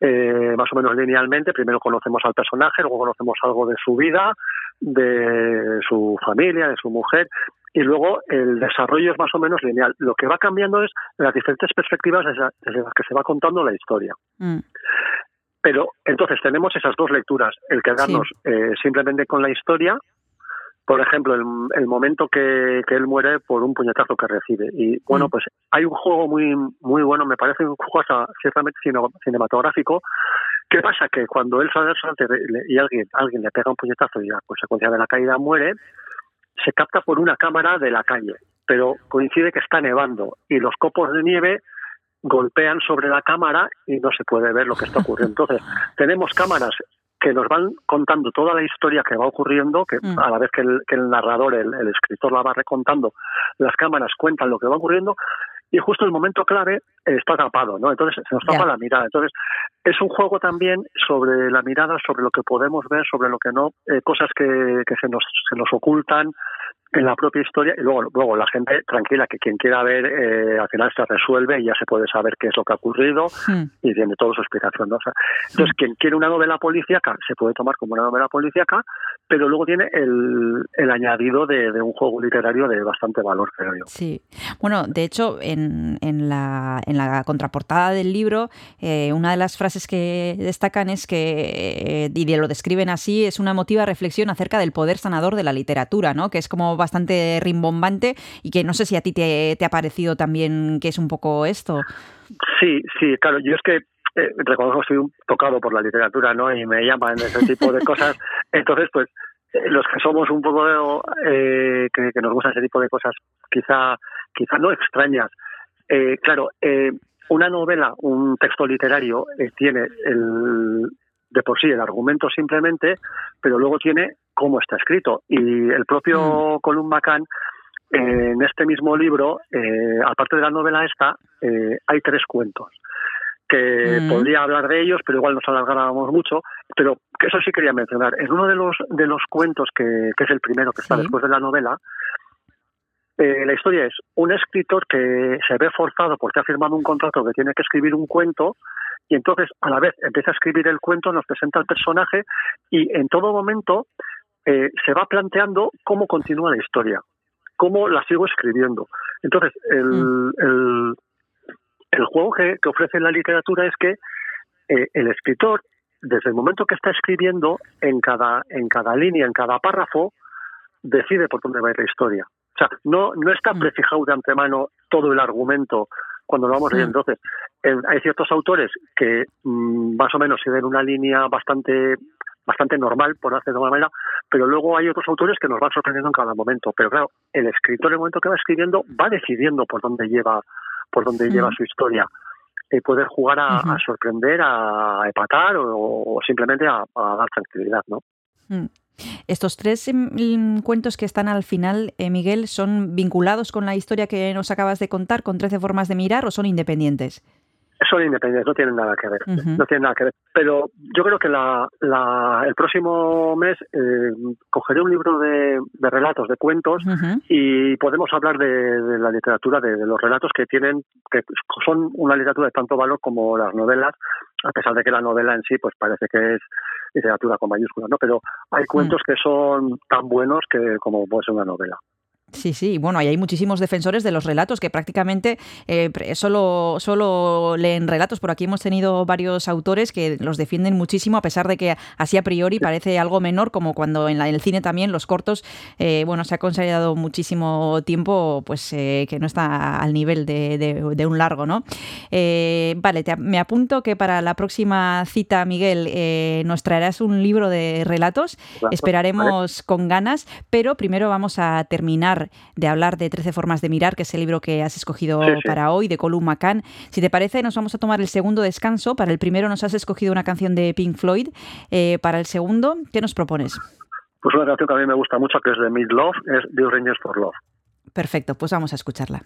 S9: eh, más o menos linealmente. Primero conocemos al personaje, luego conocemos algo de su vida, de su familia, de su mujer, y luego el desarrollo es más o menos lineal. Lo que va cambiando es las diferentes perspectivas desde, las que se va contando la historia.
S2: Mm.
S9: Pero entonces tenemos esas dos lecturas, el quedarnos eh, simplemente con la historia, por ejemplo, el, el momento que, que él muere por un puñetazo que recibe. Y bueno,
S2: Mm.
S9: pues hay un juego muy muy bueno, me parece un juego hasta ciertamente cine- cinematográfico. ¿Qué pasa? Que cuando él sale al frente de- le- y alguien, alguien le pega un puñetazo y a consecuencia de la caída muere, se capta por una cámara de la calle, pero coincide que está nevando y los copos de nieve golpean sobre la cámara y no se puede ver lo que está ocurriendo. Entonces, tenemos cámaras que nos van contando toda la historia que va ocurriendo, que
S2: Mm.
S9: a la vez que el, que el narrador, el, el escritor la va recontando, las cámaras cuentan lo que va ocurriendo y justo el momento clave está tapado, ¿no? Entonces se nos tapa la mirada. Entonces es un juego también sobre la mirada, sobre lo que podemos ver, sobre lo que no, eh, cosas que, que se nos se nos ocultan en la propia historia y luego luego la gente tranquila que quien quiera ver eh, al final se resuelve y ya se puede saber qué es lo que ha ocurrido
S2: Mm.
S9: y tiene toda su explicación. ¿no? O sea, entonces, quien quiere una novela policíaca se puede tomar como una novela policíaca, pero luego tiene el, el añadido de, de un juego literario de bastante valor, creo yo.
S2: Sí. Bueno, de hecho, en, en la, en la contraportada del libro, eh, una de las frases que destacan es que, eh, y lo describen así, es una emotiva reflexión acerca del poder sanador de la literatura, ¿no? Que es como bastante rimbombante y que no sé si a ti te, te ha parecido también que es un poco esto.
S9: Sí, sí, claro, yo es que eh, reconozco que estoy un tocado por la literatura, ¿no? Y me llaman ese tipo de cosas. Entonces, pues, eh, los que somos un poco, eh, que, que nos gustan ese tipo de cosas, quizá, quizá no extrañas. Eh, claro, una novela, un texto literario, tiene el, de por sí el argumento simplemente, pero luego tiene cómo está escrito. Y el propio Colum McCann, eh, en este mismo libro, eh, aparte de la novela esta, eh, hay tres cuentos que
S2: Mm.
S9: podría hablar de ellos, pero igual nos alargábamos mucho. Pero eso sí quería mencionar. En uno de los de los cuentos que, que es el primero que está
S2: Sí.
S9: después de la novela, eh, la historia es un escritor que se ve forzado porque ha firmado un contrato que tiene que escribir un cuento y entonces a la vez empieza a escribir el cuento, nos presenta el personaje y en todo momento eh, se va planteando cómo continúa la historia, cómo la sigo escribiendo. Entonces, el, el, el juego que, que ofrece la literatura es que eh, el escritor, desde el momento que está escribiendo, en cada, en cada línea, en cada párrafo, decide por dónde va a ir la historia. O sea, no, no está prefijado de antemano todo el argumento cuando lo vamos leyendo. Entonces, hay ciertos autores que mm, más o menos siguen una línea bastante bastante normal, por hacer de alguna manera, pero luego hay otros autores que nos van sorprendiendo en cada momento. Pero claro, el escritor en el momento que va escribiendo va decidiendo por dónde lleva, por dónde lleva su historia. Eh, puede jugar a, a sorprender, a empatar o, o simplemente a, a dar tranquilidad, ¿no?
S2: Mm. Estos tres em, cuentos que están al final, eh, Miguel, ¿son vinculados con la historia que nos acabas de contar, con 13 formas de mirar, o son independientes?
S9: Son independientes, no tienen nada que ver. No tienen nada que ver. Pero yo creo que la, la, el próximo mes eh, cogeré un libro de, de relatos, de cuentos, y podemos hablar de, de la literatura, de, de los relatos que tienen, que son una literatura de tanto valor como las novelas, a pesar de que la novela en sí, pues parece que es literatura con mayúsculas, ¿no? Pero hay cuentos que son tan buenos que como puede ser una novela.
S2: Sí, sí, bueno, y hay muchísimos defensores de los relatos que prácticamente eh, solo, solo leen relatos. Por aquí hemos tenido varios autores que los defienden muchísimo, a pesar de que así a priori parece algo menor, como cuando en, la- en el cine también los cortos, eh, bueno, se ha considerado muchísimo tiempo, pues eh, que no está al nivel de, de- de un largo, ¿no? Eh, vale, te- me apunto que para la próxima cita, Miguel, eh, nos traerás un libro de relatos. Esperaremos con ganas, pero primero vamos a terminar de hablar de 13 formas de mirar, que es el libro que has escogido
S9: Sí, sí.
S2: para hoy, de Colum McCann. Si te parece, nos vamos a tomar el segundo descanso. Para el primero nos has escogido una canción de Pink Floyd. Eh, para el segundo, ¿qué nos propones?
S9: Pues una canción que a mí me gusta mucho, que es de Mid Love, es The Rangers for Love.
S2: Perfecto, pues vamos a escucharla.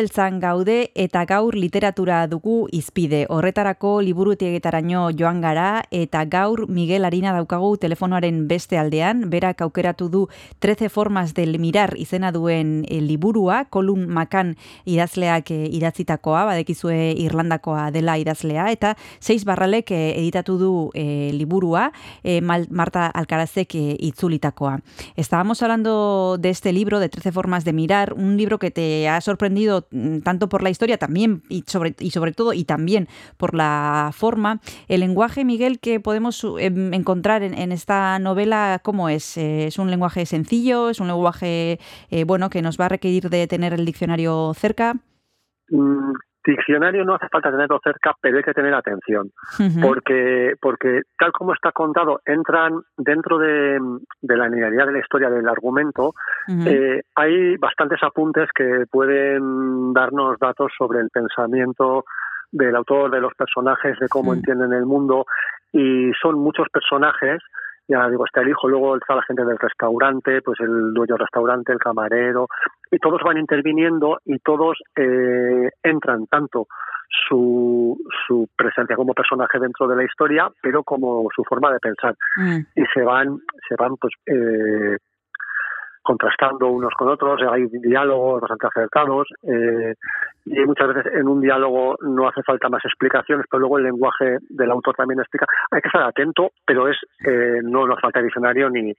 S2: Beltzan gaude eta gaur literatura dugu izpide. Horretarako liburutegietaraino joan gara eta gaur Miguel Arina daukagu telefonoaren beste aldean, berak aukeratu du 13 formas del mirar izena duen eh, liburua, kolun makan idazleak eh, idatzitakoa, badekizue Irlandakoa dela idazlea, eta seiz barralek eh, editatu du e, liburua, e, Marta Alcarazek e, itzulitakoa. Estábamos hablando de este libro, de 13 formas de mirar, un libro que te ha sorprendido mm, tanto por la historia también y sobre, y sobre todo y también por la forma. El lenguaje, Miguel, que podemos eh, encontrar en, esta novela, ¿cómo es? Eh, ¿Es un lenguaje sencillo? ¿Es un lenguaje eh, bueno que nos va a requerir de tener el diccionario cerca?
S9: Mm, diccionario no hace falta tenerlo cerca, pero hay que tener atención, porque, porque tal como está contado, entran dentro de, la linealidad de la historia del argumento, eh, hay bastantes apuntes que pueden darnos datos sobre el pensamiento del autor, de los personajes, de cómo entienden el mundo, y son muchos personajes ya digo, está el hijo, luego está la gente del restaurante, pues el dueño del restaurante, el camarero, y todos van interviniendo y todos eh, entran tanto su, su presencia como personaje dentro de la historia, pero como su forma de pensar.
S2: Mm.
S9: Y se van, se van pues eh, contrastando unos con otros, hay diálogos bastante acertados, eh, y muchas veces en un diálogo no hace falta más explicaciones, pero luego el lenguaje del autor también explica. Hay que estar atento, pero es eh, no nos falta diccionario ni,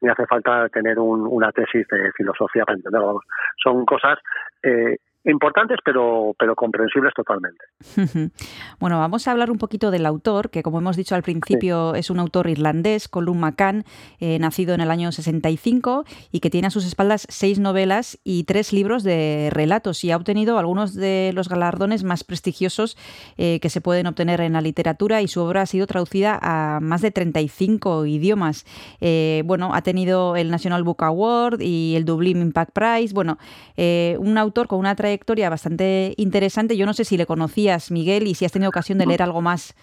S9: ni hace falta tener un- una tesis de filosofía para entenderlo. Son cosas eh, importantes, pero, pero comprensibles totalmente.
S2: Bueno, vamos a hablar un poquito del autor, que como hemos dicho al principio es un autor irlandés, Colum McCann, eh, nacido en el año 65 y que tiene a sus espaldas seis novelas y tres libros de relatos y ha obtenido algunos de los galardones más prestigiosos eh, que se pueden obtener en la literatura y su obra ha sido traducida a más de 35 idiomas. Eh, bueno, ha tenido el National Book Award y el Dublin Impact Prize. Bueno, un autor con una trayectoria bastante interesante. Yo no sé si le conocías, Miguel, y si has tenido ocasión de leer algo más.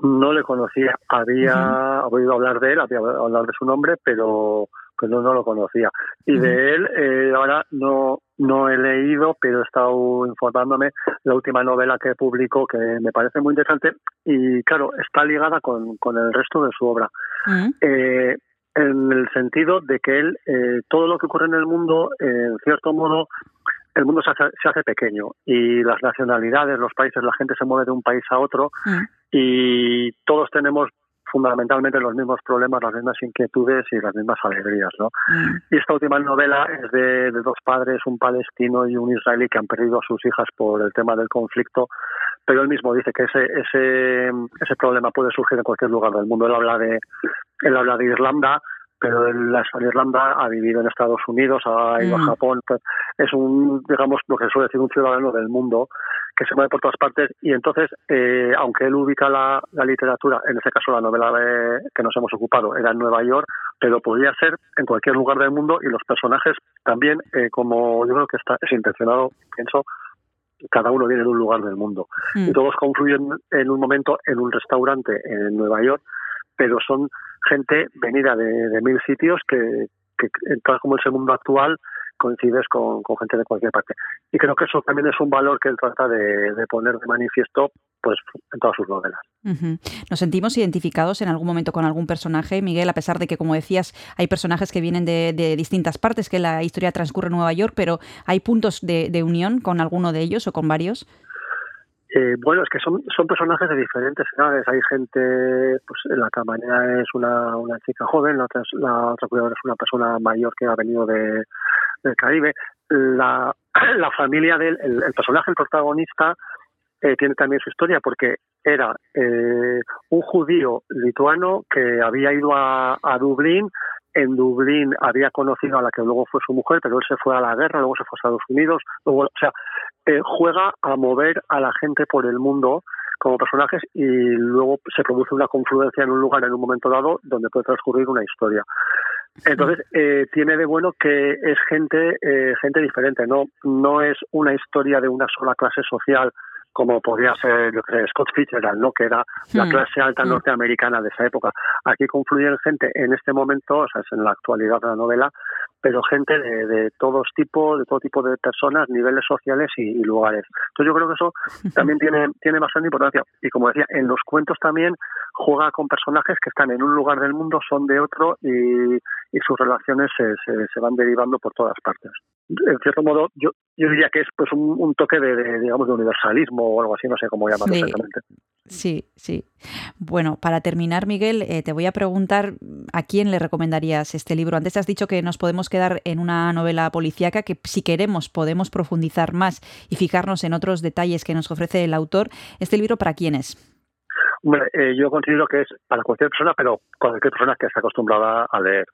S9: No le conocía, había oído hablar de él, había oído hablar de su nombre, pero, pero no lo conocía. Y de él eh, ahora no, no he leído, pero he estado informándome la última novela que publicó, que me parece muy interesante, y claro, está ligada con, con el resto de su obra. Eh, en el sentido de que él, eh, todo lo que ocurre en el mundo, en cierto modo, el mundo se hace, se hace pequeño y las nacionalidades, los países, la gente se mueve de un país a otro y todos tenemos fundamentalmente los mismos problemas, las mismas inquietudes y las mismas alegrías, ¿no? Y esta última novela es de, de dos padres, un palestino y un israelí que han perdido a sus hijas por el tema del conflicto, pero él mismo dice que ese ese ese problema puede surgir en cualquier lugar del mundo. Él habla de él habla de Irlanda, pero él ha estado en Irlanda, ha vivido en Estados Unidos, ha ido
S10: Mm.
S9: a Japón, pues, es un digamos lo que suele decir un ciudadano del mundo que se mueve por todas partes y entonces eh, aunque él ubica la, la literatura, en este caso la novela de, que nos hemos ocupado era en Nueva York, pero podría ser en cualquier lugar del mundo y los personajes también, eh, como yo creo que está, es intencionado, pienso, cada uno viene de un lugar del mundo
S10: Mm.
S9: y todos confluyen en un momento en un restaurante en Nueva York, pero son gente venida de, mil sitios que, que tal como el mundo actual coincides con, gente de cualquier parte. Y creo que eso también es un valor que él trata de, poner de manifiesto pues en todas sus novelas.
S2: Ujú. ¿Nos sentimos identificados en algún momento con algún personaje, Miguel? A pesar de que, como decías, hay personajes que vienen de, de distintas partes, que la historia transcurre en Nueva York, pero ¿hay puntos de, de unión con alguno de ellos o con varios?
S9: Eh, bueno, es que son, son personajes de diferentes edades. Hay gente, pues la camarera es una, una chica joven, la otra, la otra cuidadora es una persona mayor que ha venido de, del Caribe. La, la familia del el, el personaje, el protagonista, eh, tiene también su historia porque era eh, un judío lituano que había ido a, a Dublín. En Dublín había conocido a la que luego fue su mujer, pero él se fue a la guerra, luego se fue a Estados Unidos. Luego, o sea, eh, juega a mover a la gente por el mundo como personajes y luego se produce una confluencia en un lugar en un momento dado donde puede transcurrir una historia. Entonces eh, tiene de bueno que es gente eh, gente diferente, no no es una historia de una sola clase social como podría ser yo creo, Scott Fitzgerald, ¿no? que era la
S10: Hmm.
S9: clase alta
S10: Hmm.
S9: norteamericana de esa época. Aquí confluyen gente en este momento, o sea, es en la actualidad de la novela, pero gente de, de todos tipos, de todo tipo de personas, niveles sociales y, y lugares. Entonces yo creo que eso también tiene, tiene bastante importancia. Y como decía, en los cuentos también juega con personajes que están en un lugar del mundo, son de otro y, y sus relaciones se, se, se van derivando por todas partes. En cierto modo, yo, yo diría que es pues un, un toque de, de, digamos, de universalismo o algo así, no sé cómo llamarlo
S2: Sí.
S9: exactamente.
S2: Sí, sí. Bueno, para terminar, Miguel, eh, te voy a preguntar a quién le recomendarías este libro. Antes has dicho que nos podemos quedar en una novela policíaca, que si queremos podemos profundizar más y fijarnos en otros detalles que nos ofrece el autor. ¿Este libro para quién es?
S9: Hombre, eh, yo considero que es para cualquier persona, pero cualquier persona que esté acostumbrada a leer.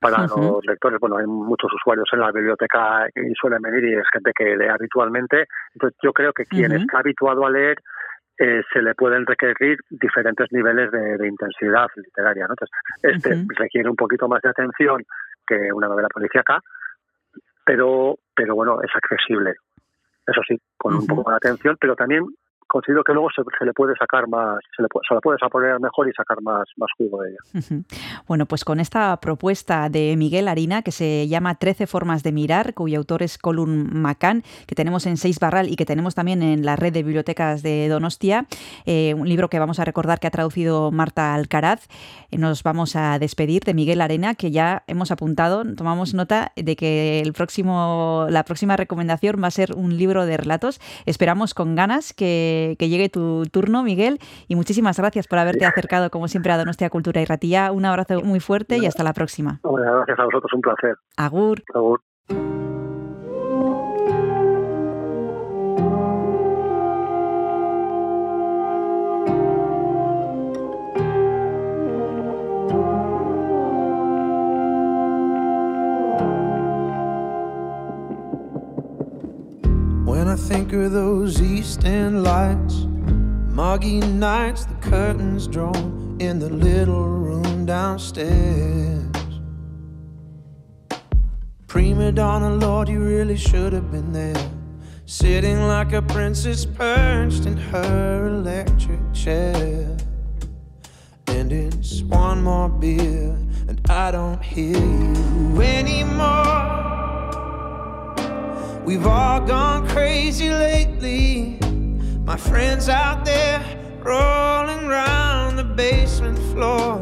S9: Para los lectores, bueno, hay muchos usuarios en la biblioteca y suelen venir y es gente que lee habitualmente. Entonces, yo creo que quien está habituado a leer eh, se le pueden requerir diferentes niveles de, de intensidad literaria. ¿no? Entonces, este requiere un poquito más de atención que una novela policíaca, pero, pero bueno, es accesible. Eso sí, con un poco de atención, pero también considero que luego se, se le puede sacar más, se, le se la puede desarrollar mejor y sacar más, más jugo de ella.
S2: Bueno, pues con esta propuesta de Miguel Harina, que se llama 13 formas de mirar, cuyo autor es Colum Macán, que tenemos en Seis Barral y que tenemos también en la red de bibliotecas de Donostia, eh, un libro que vamos a recordar que ha traducido Marta Alcaraz. Eh, Nos vamos a despedir de Miguel Arena, que ya hemos apuntado, tomamos nota de que el próximo, la próxima recomendación va a ser un libro de relatos. Esperamos con ganas que, que llegue tu turno, Miguel, y muchísimas gracias por haberte acercado, como siempre, a Donostia Cultura y Ratía. Un abrazo muy fuerte y hasta la próxima.
S9: Hombre, gracias a vosotros, un placer.
S2: Agur.
S9: Agur.
S10: Think of those East End lights, muggy nights, the curtains drawn in the little room downstairs. Prima donna, Lord, you really should have been there. Sitting like a princess perched in her electric chair. And it's one more beer, and I don't hear you anymore. We've all gone crazy lately. My friends out there rolling around the basement floor.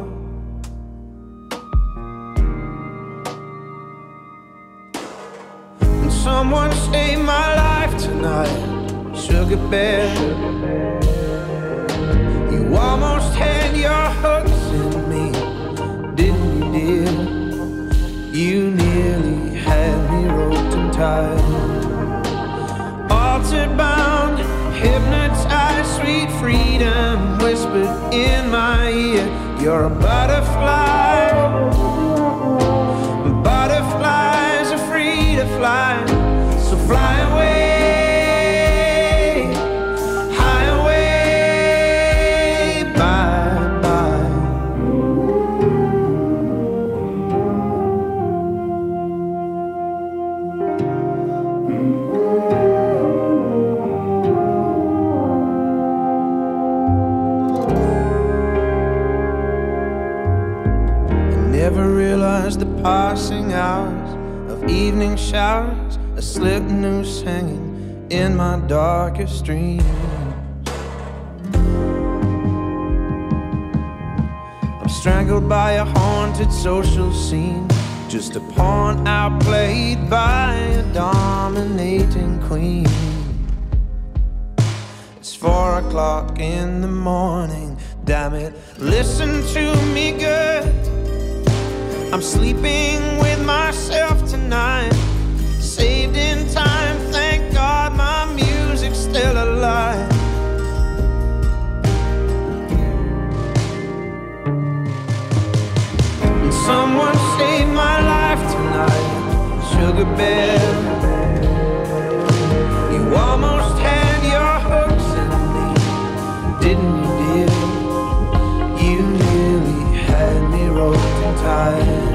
S10: And someone saved my life tonight, Sugar Bear. You almost had your hooks in me, didn't you, dear? You nearly had me roped and tied freedom whispered in my ear. You're a butterfly. Butterflies are free to fly, evening showers, a slip noose hanging in my darkest dreams. I'm strangled by a haunted social scene, just a pawn outplayed by a dominating queen. It's four o'clock in the morning. Damn it, listen to me good. I'm sleeping myself tonight. Saved in time, thank God my music's still alive. And someone saved my life tonight, Sugar Bear. You almost had your hooks in me, didn't you, dear? You nearly had me roped and tied.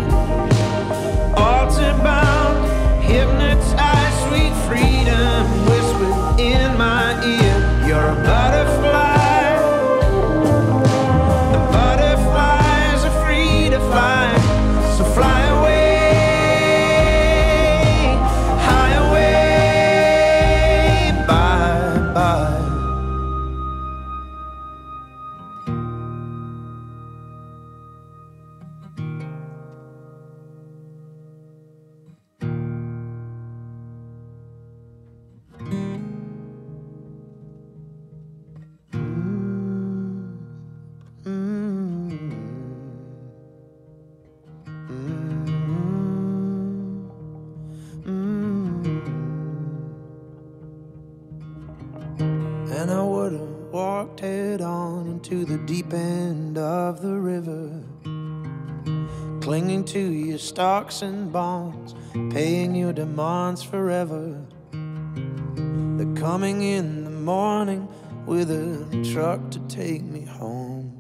S10: Stocks and bonds, paying your demands forever. They're coming in the morning with a truck to take me home.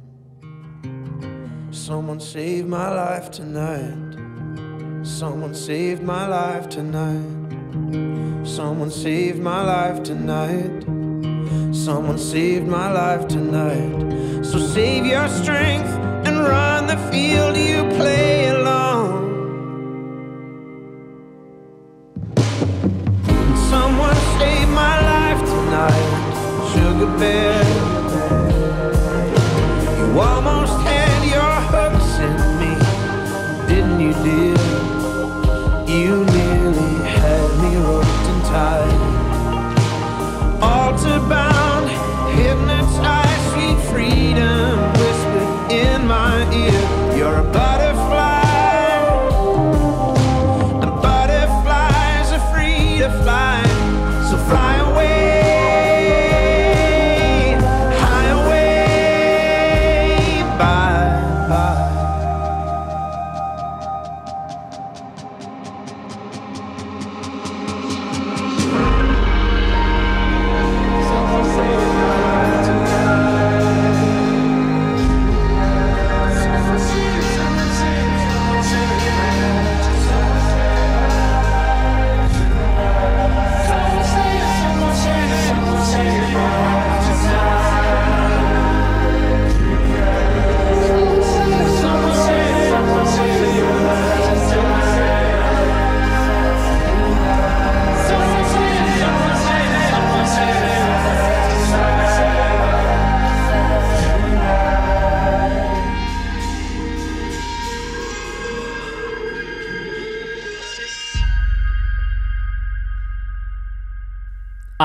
S10: Someone saved my life tonight. Someone saved my life tonight. Someone saved my life tonight. Someone saved my life tonight. So save your strength and run the field you play alone. Life Sugar Bear. You almost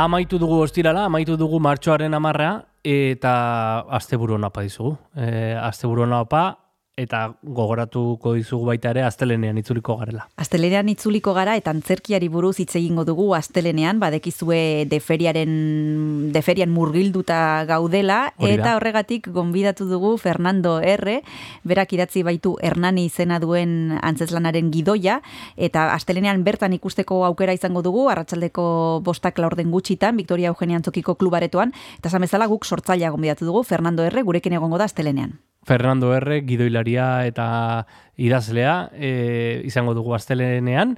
S1: Amaitu dugu ostirala, amaitu dugu martxoaren amarra, eta asteburu napa dizugu. E, asteburu napa, eta gogoratuko dizugu baita ere astelenean itzuliko garela.
S2: Astelenean itzuliko gara eta antzerkiari buruz hitz egingo dugu astelenean, badekizue deferiaren deferian murgilduta gaudela eta horregatik gonbidatu dugu Fernando R. Berak idatzi baitu Hernani izena duen antzeslanaren gidoia eta astelenean bertan ikusteko aukera izango dugu arratsaldeko bostak laurden gutxitan Victoria Eugenia Antzokiko klubaretoan eta esan bezala guk sortzailea gonbidatu dugu Fernando R. gurekin egongo da astelenean.
S1: Fernando R. gidoilaria eta idazlea e, izango dugu astelenean,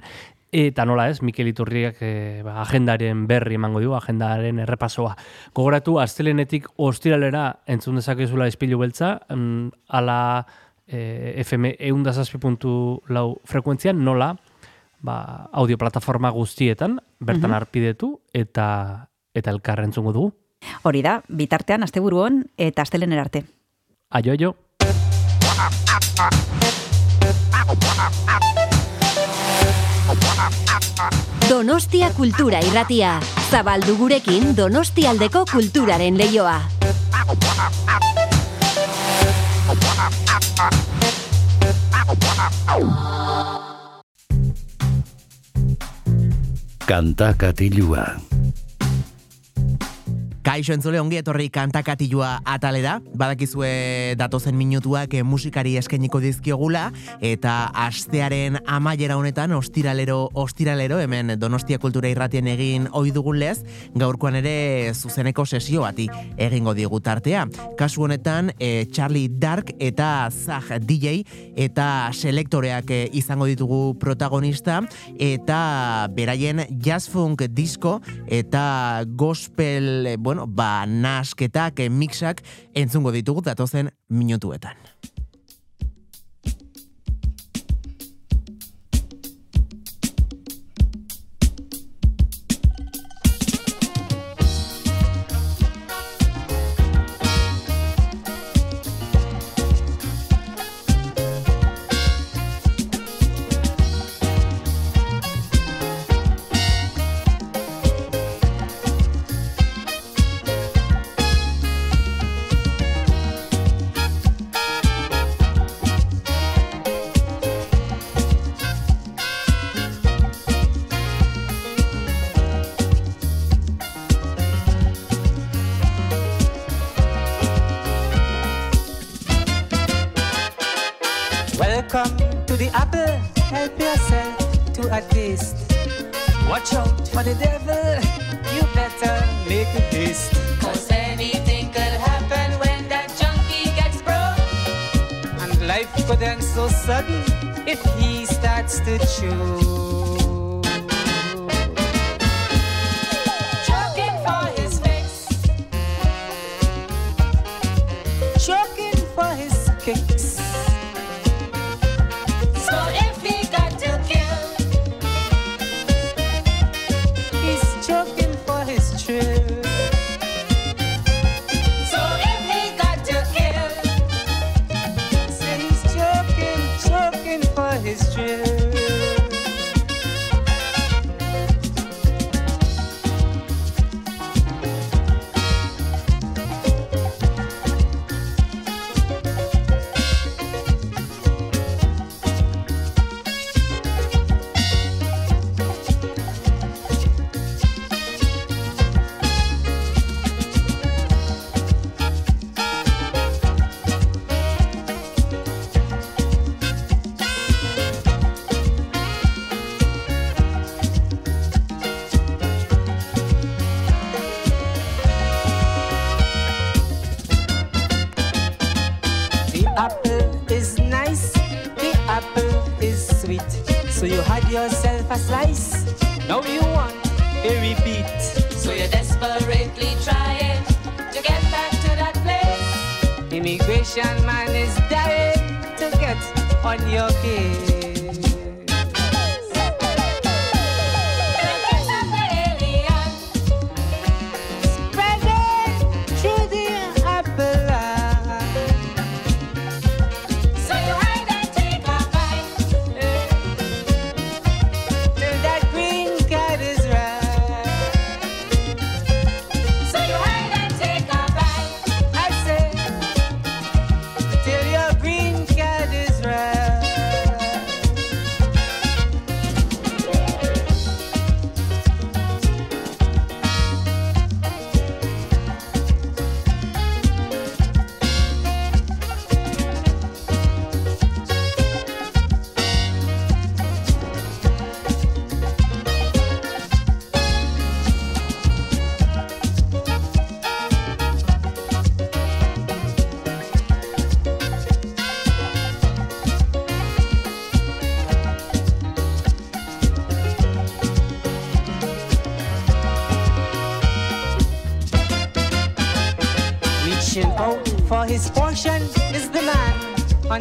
S1: eta nola ez, Mikel Iturriak e, ba, agendaren berri emango du, agendaren errepasoa. Gogoratu, astelenetik ostiralera entzun dezakezula espilu beltza, mm, ala e, FM eundazazpi.lau frekuentzian, nola, ba, audioplataforma guztietan, bertan
S2: Mhm.
S1: arpidetu, eta eta elkar entzungo dugu.
S2: Hori da, bitartean asteburuan eta astelener arte.
S1: Aio, aio.
S11: Donostia Kultura Irratia. Zabaldu gurekin Donostialdeko kulturaren leioa.
S3: Kanta katilua.
S4: Kaixo entzule ongi etorri kantakatilua atalera, badakizue datozen minutuak eh, musikari eskainiko dizkiogula, eta astearen amaiera honetan ostiralero, ostiralero, hemen Donostia Kultura Irratien egin ohi dugun lez, gaurkoan ere zuzeneko sesio bati egingo digu tartea. Kasu honetan, eh, Charlie Dark eta Zag DJ eta selektoreak eh, izango ditugu protagonista, eta beraien jazz funk disco eta gospel, eh, bueno, ba, nasketak, eh, mixak entzungo ditugu datozen minutuetan.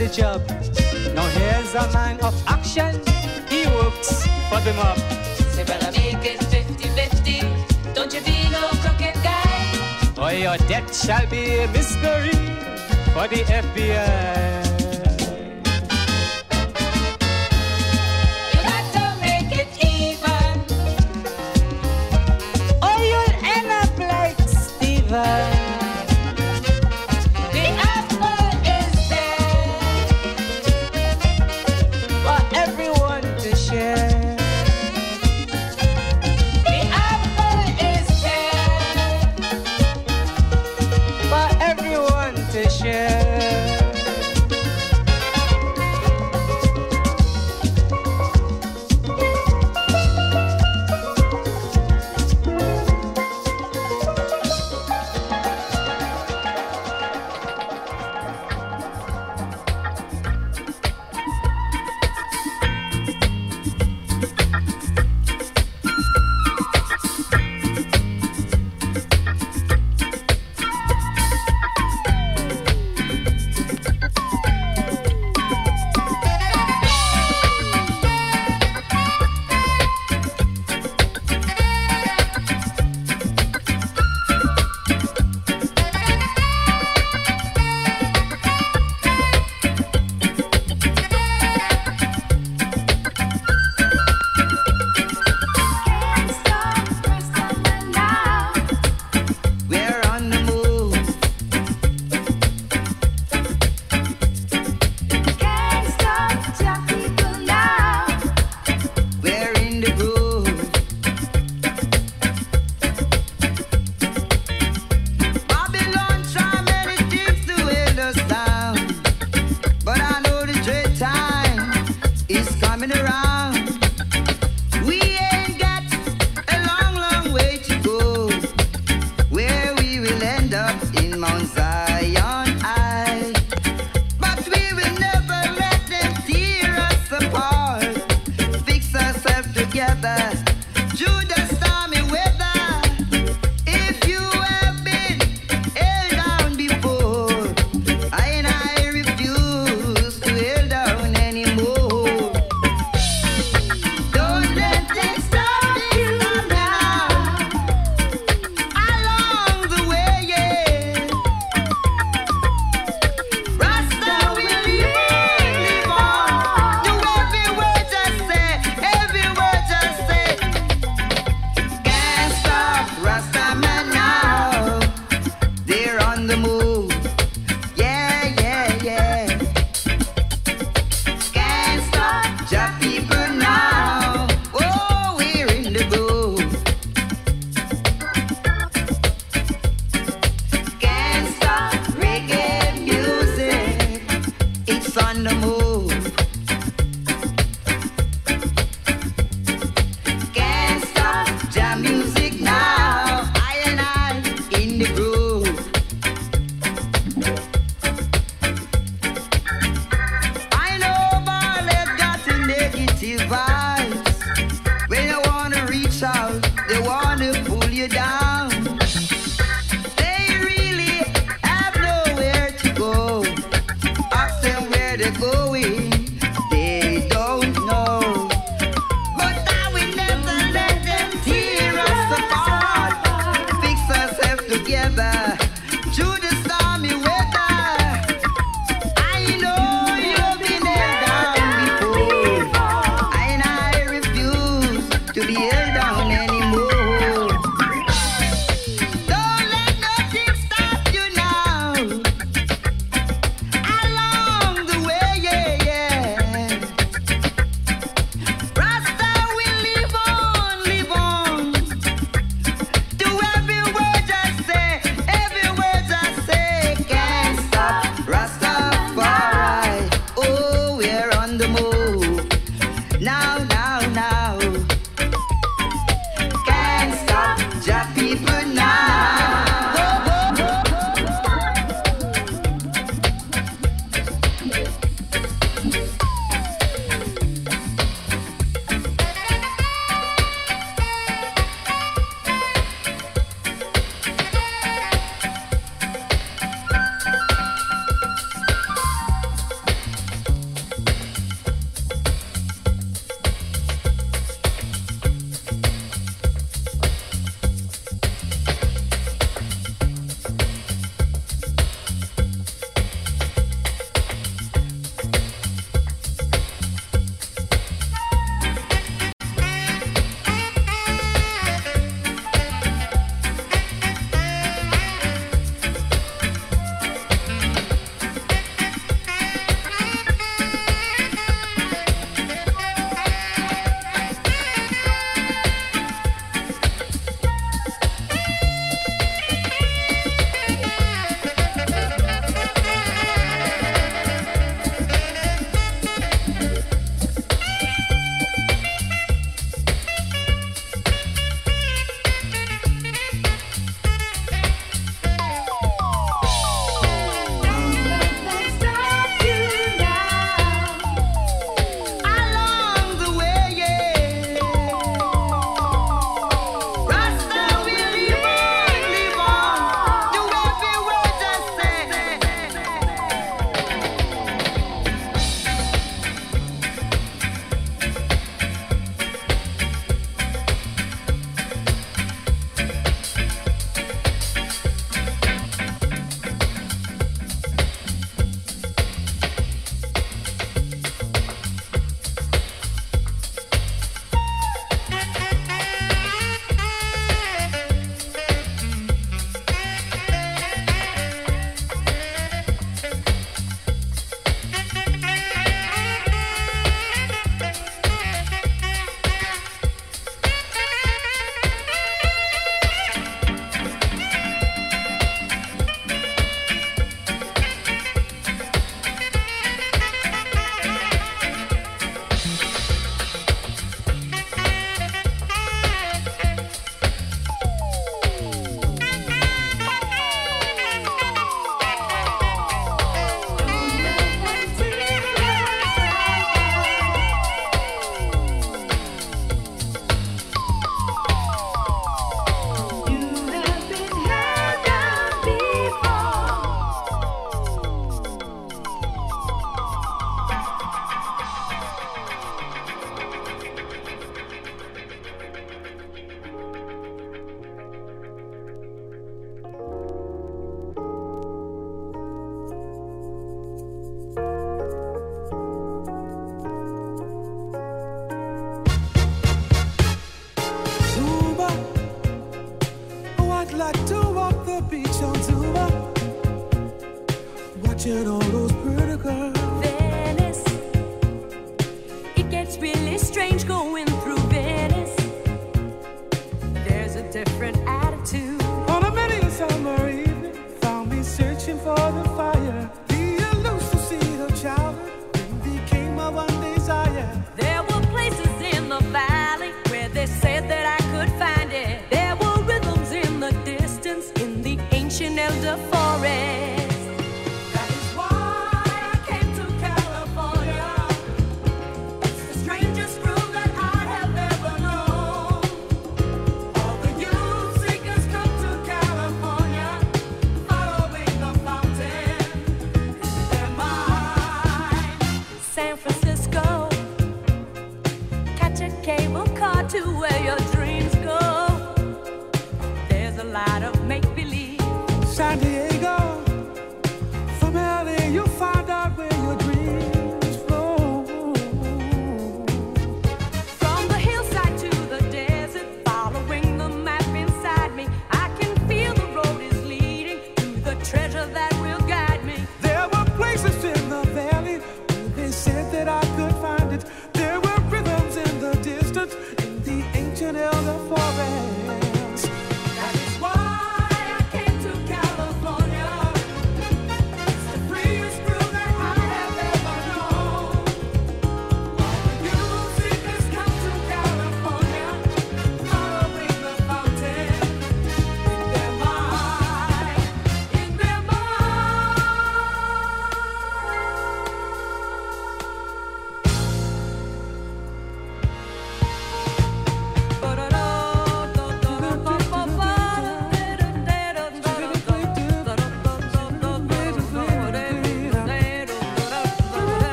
S12: the job. Now here's a man of action, he works for the mob.
S13: Say, well, I make it 50-50, don't you be no crooked guy.
S12: Or your debt shall be a mystery for the FBI.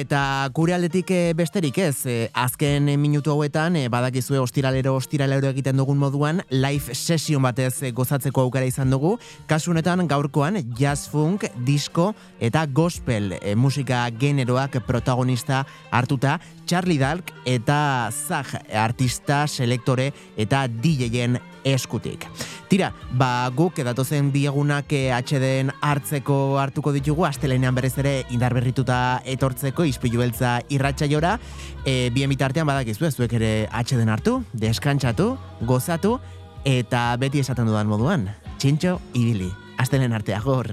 S4: Eta gure aldetik eh, besterik ez, eh, azken eh, minutu hauetan badakizue ostiralero ostiralero egiten dugun moduan live session batez gozatzeko aukera izan dugu. Kasu honetan gaurkoan jazz funk, disco eta gospel musika generoak protagonista hartuta Charlie Dalk eta Zag artista, selektore eta DJen eskutik. Tira, ba guk datozen bi egunak eh, atxeden hartzeko hartuko ditugu, astelenean berez ere indarberrituta etortzeko ispilu beltza irratsaiora, e, bien bitartean badakizu ez zuek ere atxeden hartu, deskantsatu, gozatu, eta beti esaten dudan moduan, txintxo ibili, astelen artea gor.